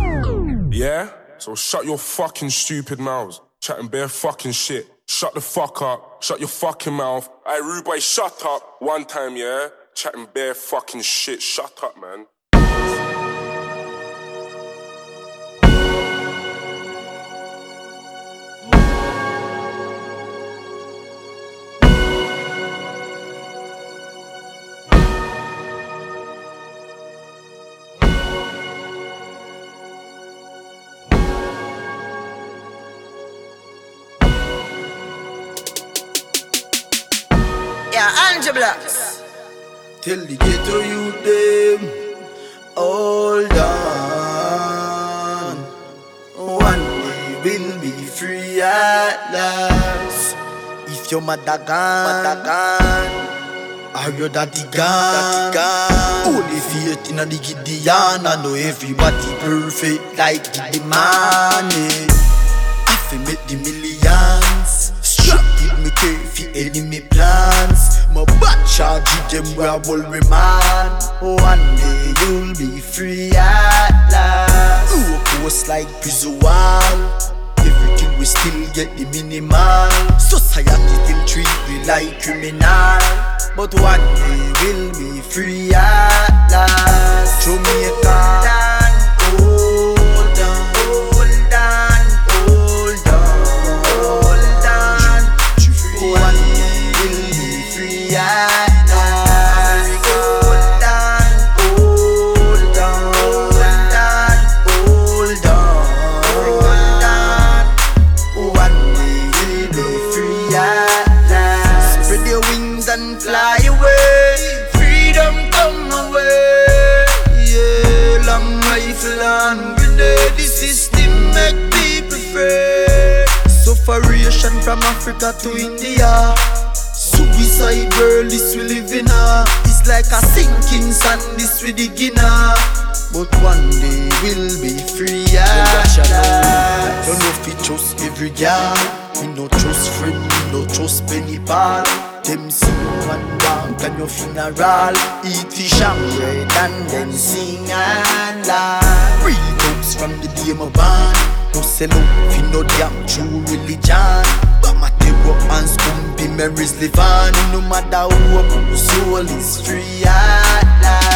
Yeah? So shut your fucking stupid mouths. Chatting bare fucking shit. Shut the fuck up. Shut your fucking mouth. I rude boy, shut up. One time, yeah? Chatting bare fucking shit. Shut up, man. Blacks. Tell the ghetto youth them, hold on. One day we'll be free at last. If your mother gone, mother gone. Are your daddy gone? Only faith in the Gideon. I know everybody perfect like the money. Eh. If we make the millions, strap give me care for enemy plans. My bad charge them where I will remand. One day you'll be free at last. Ooh, post like prison. Everything we still get the minimal. Society still treat we like criminal. But one day we'll be free at last. Jamaica. From Africa to India. Suicide world, this we live in a. It's like a sinking sand, this we dig in a. But one day we'll be free at Don't know if we trust every girl. We no trust friend, we no trust penny pal Them sing one bank and your funeral. Eat fish and bread and then sing and laugh. Free folks from the day my born Ou se nou fi nou diam true religion. Ba ma tebo an skumpi memories live on No matter who up, soul is free at life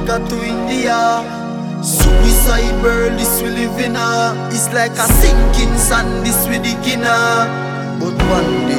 Africa to India. Suicide world, this we live in a It's like a sinking sand, this we dig in a But one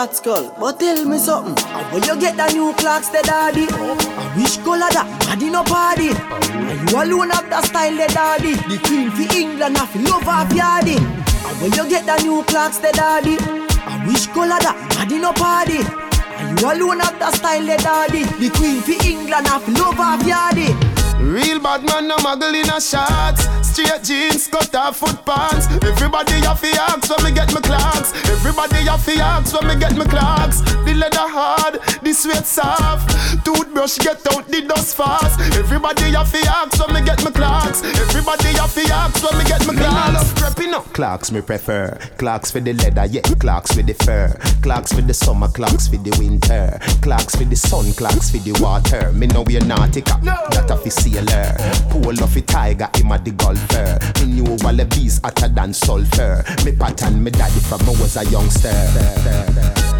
hot skull, but tell me something. How will you get the new clocks, the daddy? I wish color that body no party. Are you alone have the style, the daddy? The queen for England, I feel love off yardy. How will you get the new clocks, the daddy? I wish color that body no party. Are you alone have the style, the daddy? The queen for England, I feel love off yardy. Real bad man, no muggle in a shots. Straight jeans, cut off foot pants. Everybody have to ask when me get my clocks. Everybody have to ask when me get my clocks. The leather hard, the sweat soft. Toothbrush get out the dust fast. Everybody have to ask when me get my clocks. Everybody have to ask when me get my clocks. love prepping up. Clocks me prefer. Clocks for the leather, yeah. Clocks for the fur. Clocks for the summer, clocks for the winter. Clocks for the sun, clocks for the water. Me know we're nautica. That a fi sailor. Pull off a tiger, him a the golfer. Me knew all the bees hotter than sulfur. Me pattern me daddy from I was a youngster.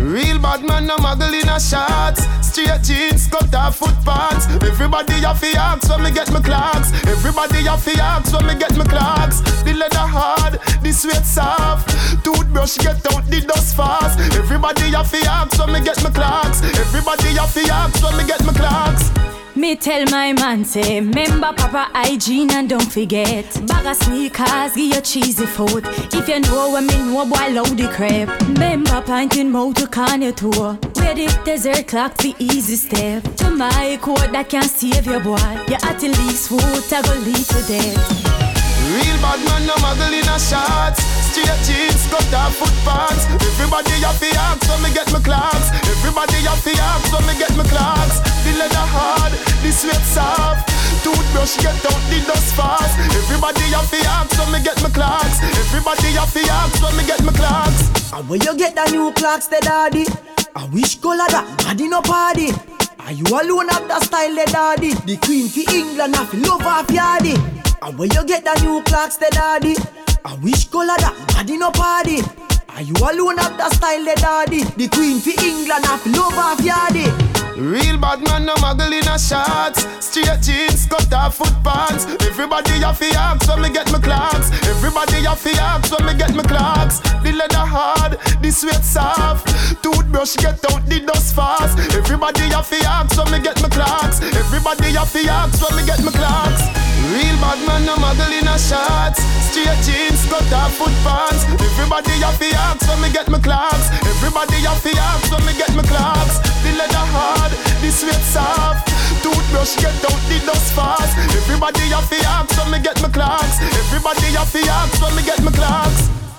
Real bad man, no muggle in a shots. Straight jeans, cut off foot pants. Everybody have ask when me get my clocks. Everybody have ask when me get my clocks. The leather hard, the sweat soft. Toothbrush get out the dust fast. Everybody have ask when me get my clocks. Everybody have ask when me get my clocks. Me tell my man say, remember proper hygiene and don't forget. Bag of sneakers, give you cheesy food. If you know what me know, boy, load the crap. Remember pointing mouth to can you tour. Where the desert clock the easy step. To my code that can't save your boy. You at the least food, I go lead to death. Real bad man, no muggle in a shots. Straight jeans, cut off foot pants. Everybody have to ask when me get my clocks. Everybody have to ask when me get my clocks. The leather hard, the sweat soft. Toothbrush get out the dust fast. Everybody have to ask when me get my clocks. Everybody have to ask when me get my clocks. And where you get the new clocks, the daddy? I wish color that body no party. Are you alone have the style, the daddy? The queen for England, I feel love off yardy. And where you get the new clocks, the daddy? I wish color that body no party. Are you alone have the style, the daddy? The queen for England, I feel love off yardy. Real bad man, no muggle in a shots. Straight jeans, cut off foot pants. Everybody have to ask when me get my clocks. Everybody have to ask when me get my clocks. The leather hard, the sweat soft. Toothbrush get out the dust fast. Everybody have to ask when me get my clocks. Everybody have to ask when me get my clocks. Real bad man, no muggle in a shots. Straight jeans, cut off foot pants. Everybody have to ask when me get my clocks. Everybody have to ask when me get my clocks. The leather hard, the sweat soft. Toothbrush get out the dust fast. Everybody have to ask when me get my clocks. Everybody have to ask when me get my clocks.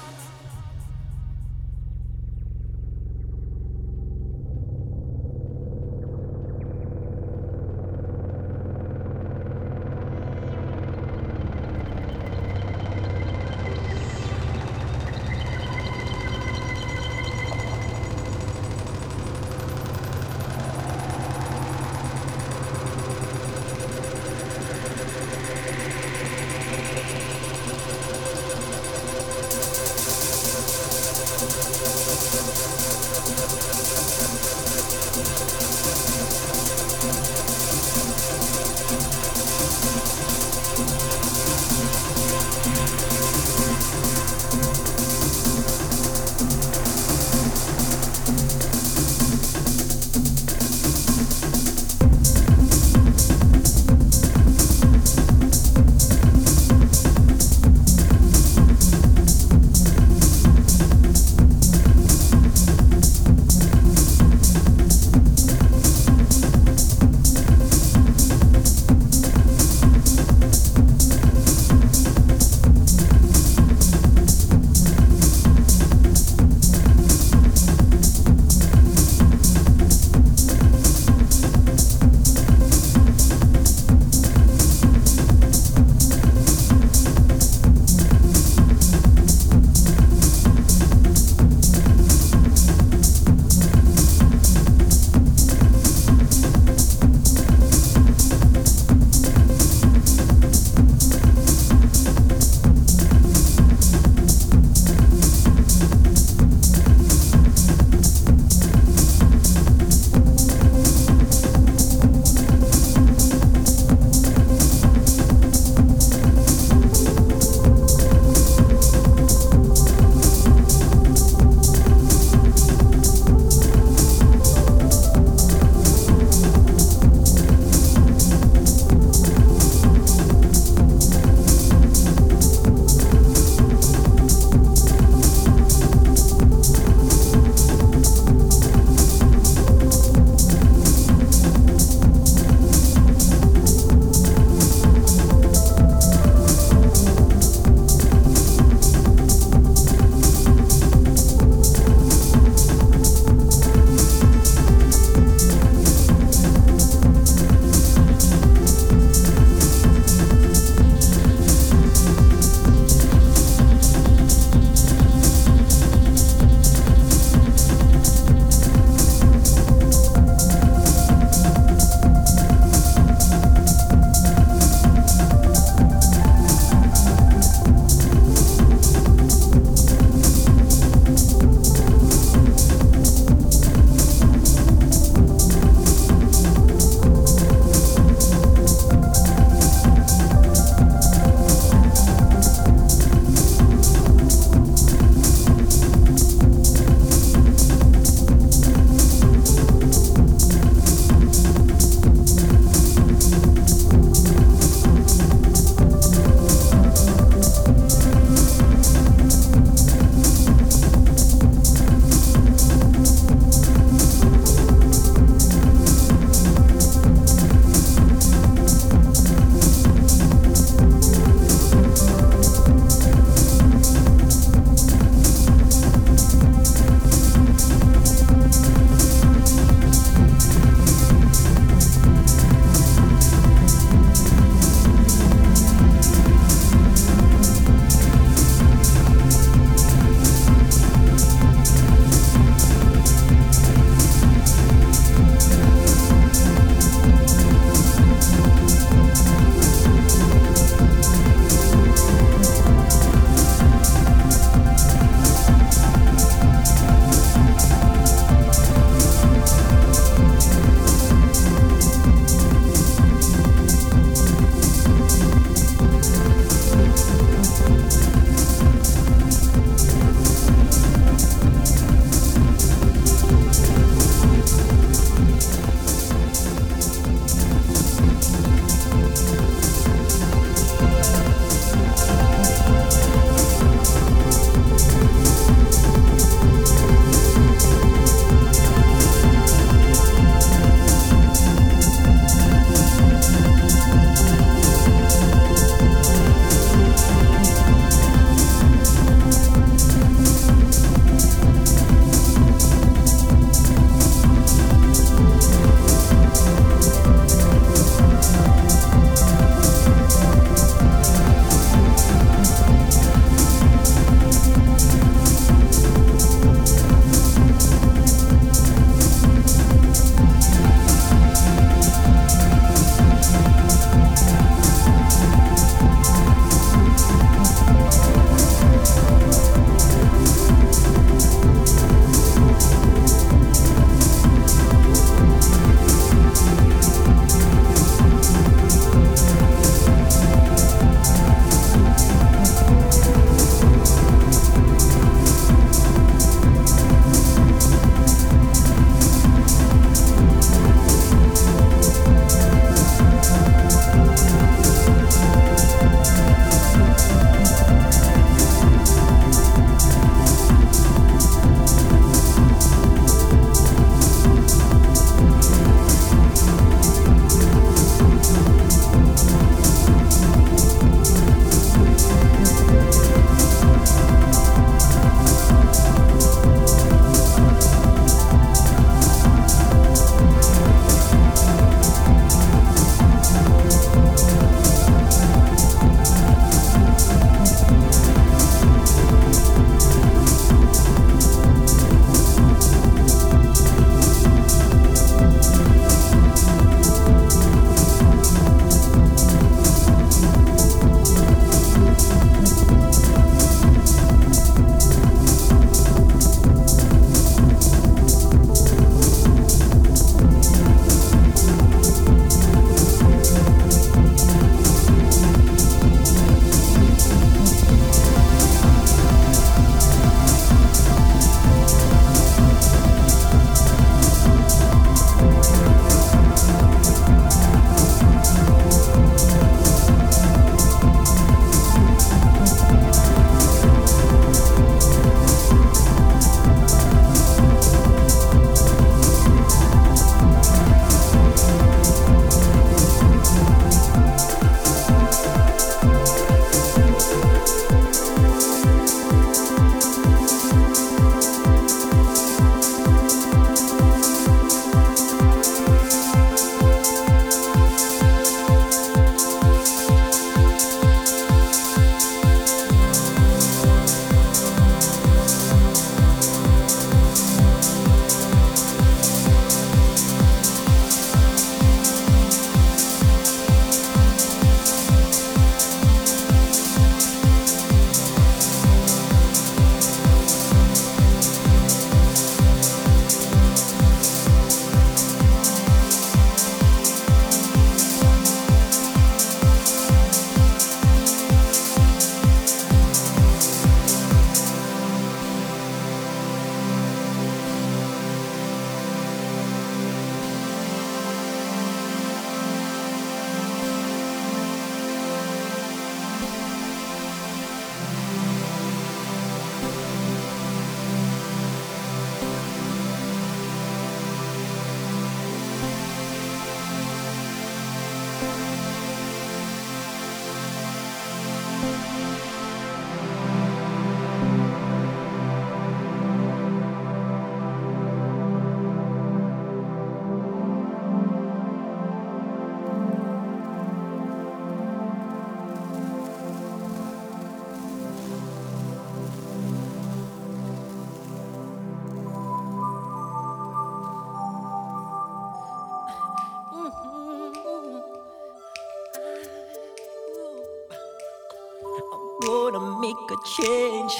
Gonna make a change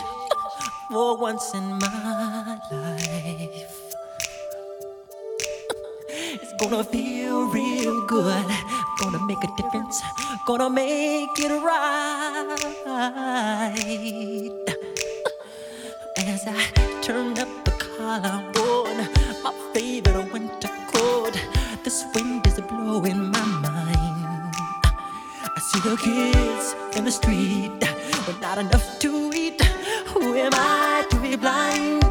for once in my life. It's gonna feel real good. Gonna make a difference. Gonna make it right. As I turn up the collar my favorite winter coat, this wind is blowing my mind. See the kids in the street with not enough to eat. Who am I to be blind,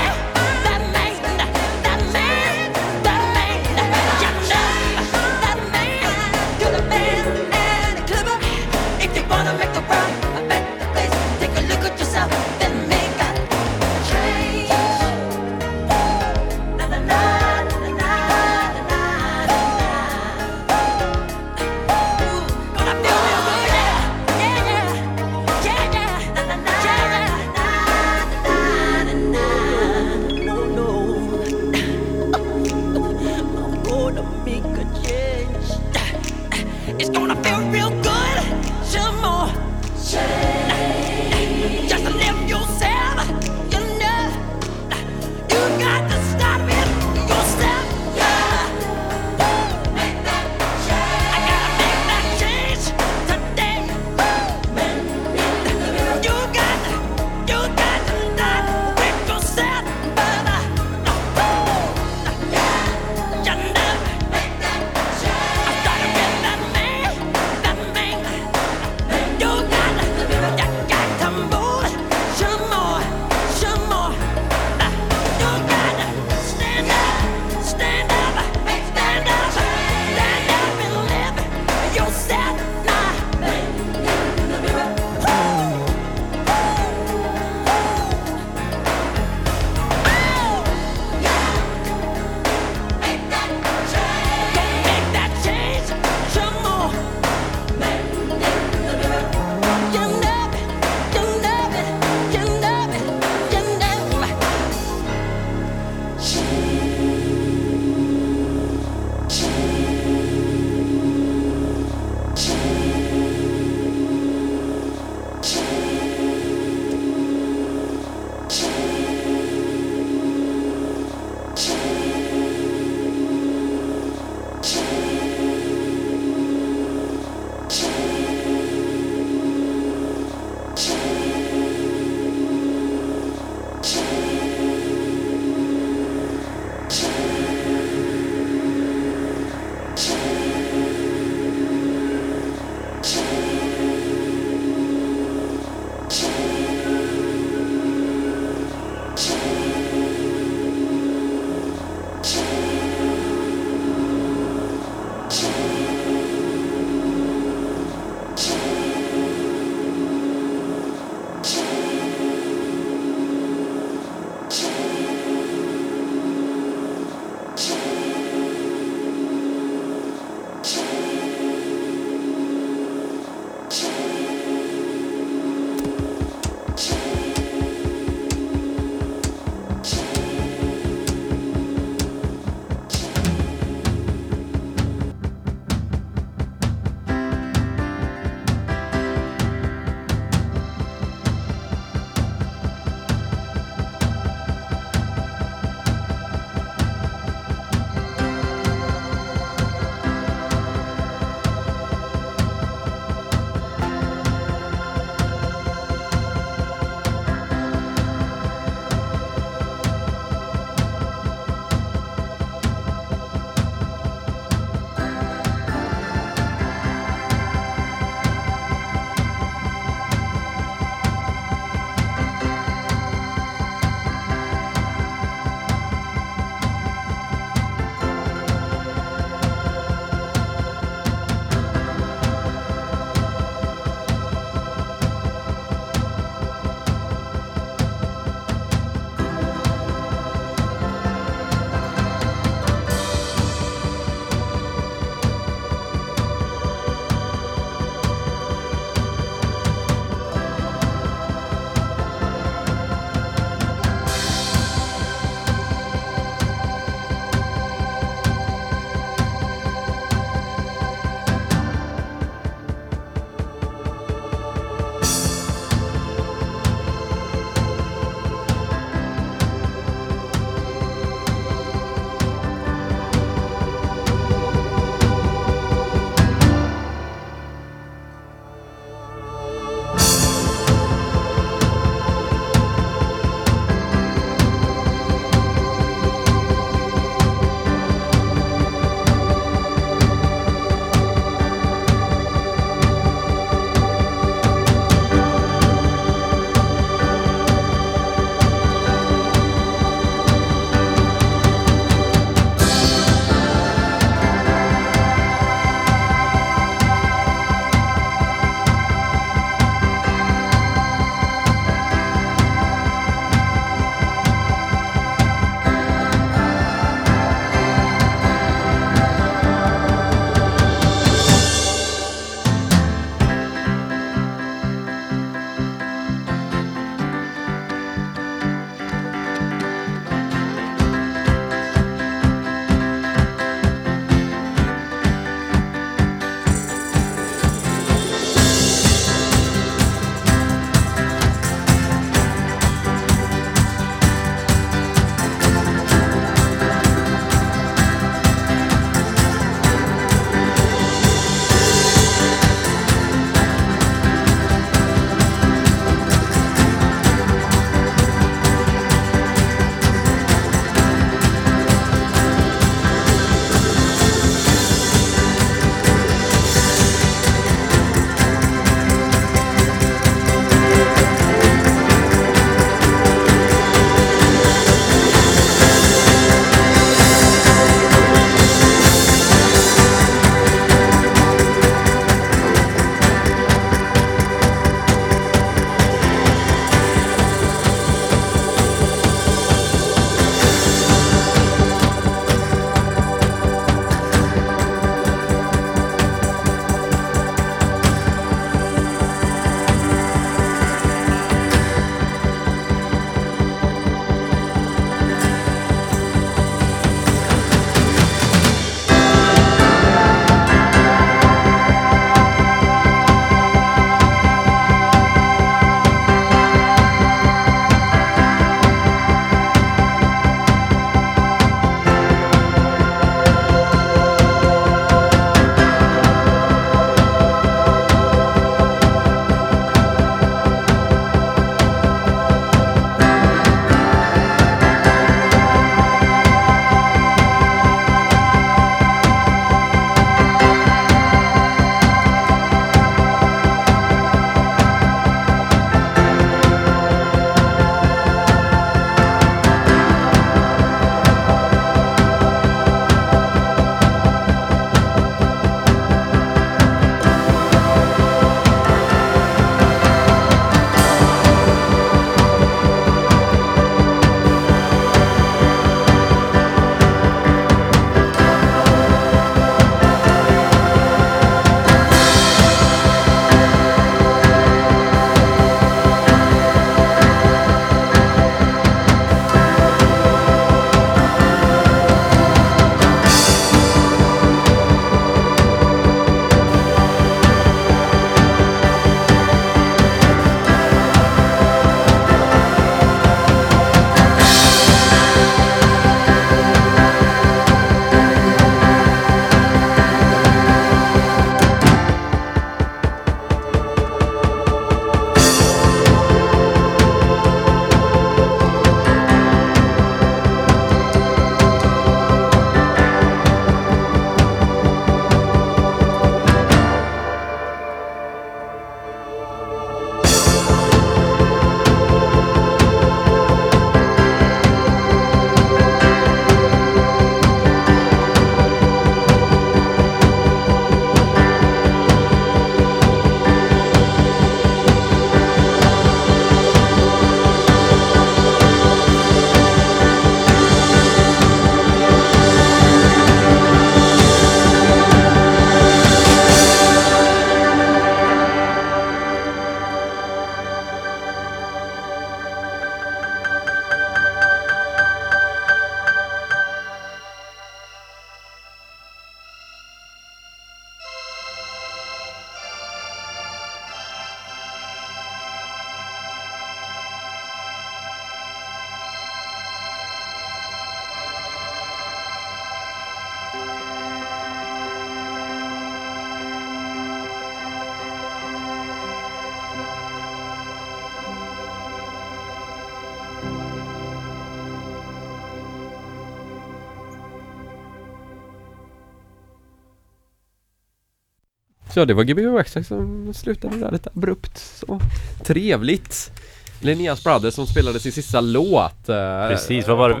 Så ja, det var Gbg Waxxax som slutade där lite abrupt. Så trevligt. Linneas Brothers som spelade sin sista låt. eh, Precis, vad var det?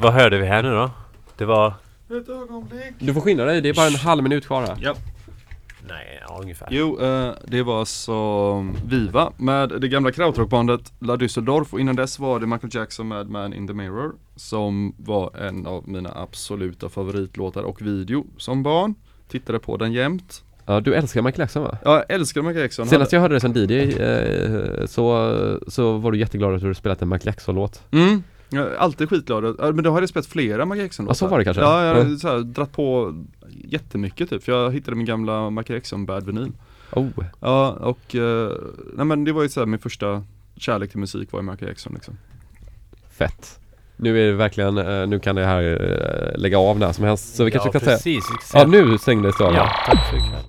Vad hörde vi här nu då? Det var... Ett ögonblick. Du får skynda dig, det är bara en halv minut kvar här. Ja. Nej, ja, ungefär. Jo, eh, det var så Viva med det gamla krautrockbandet La Düsseldorf och innan dess var det Michael Jackson med Man in the Mirror som var en av mina absoluta favoritlåtar och video som barn. Tittade på den jämt. Ja, du älskar Michael Jackson va? Ja, jag älskar Michael Jackson. Senast jag hörde det som DJ eh, så, så var du jätteglad att du hade spelat en Michael Jackson-låt. Mm. Jag är alltid skitglad. Men då har jag spelat flera Michael Jackson Ja, så var det kanske. Ja, jag har Ja. så dratt på jättemycket typ. För jag hittade min gamla Michael Jackson Bad Vinyl. Oh. Ja, och eh, nej men det var ju så här, min första kärlek till musik var ju Michael Jackson liksom. Fett. Nu är det verkligen, eh, nu kan det här eh, lägga av när som helst. Så vi Ja, kanske kan precis. Säga... säga- Ja, nu stängdes det av. Ja, tack för ikväll.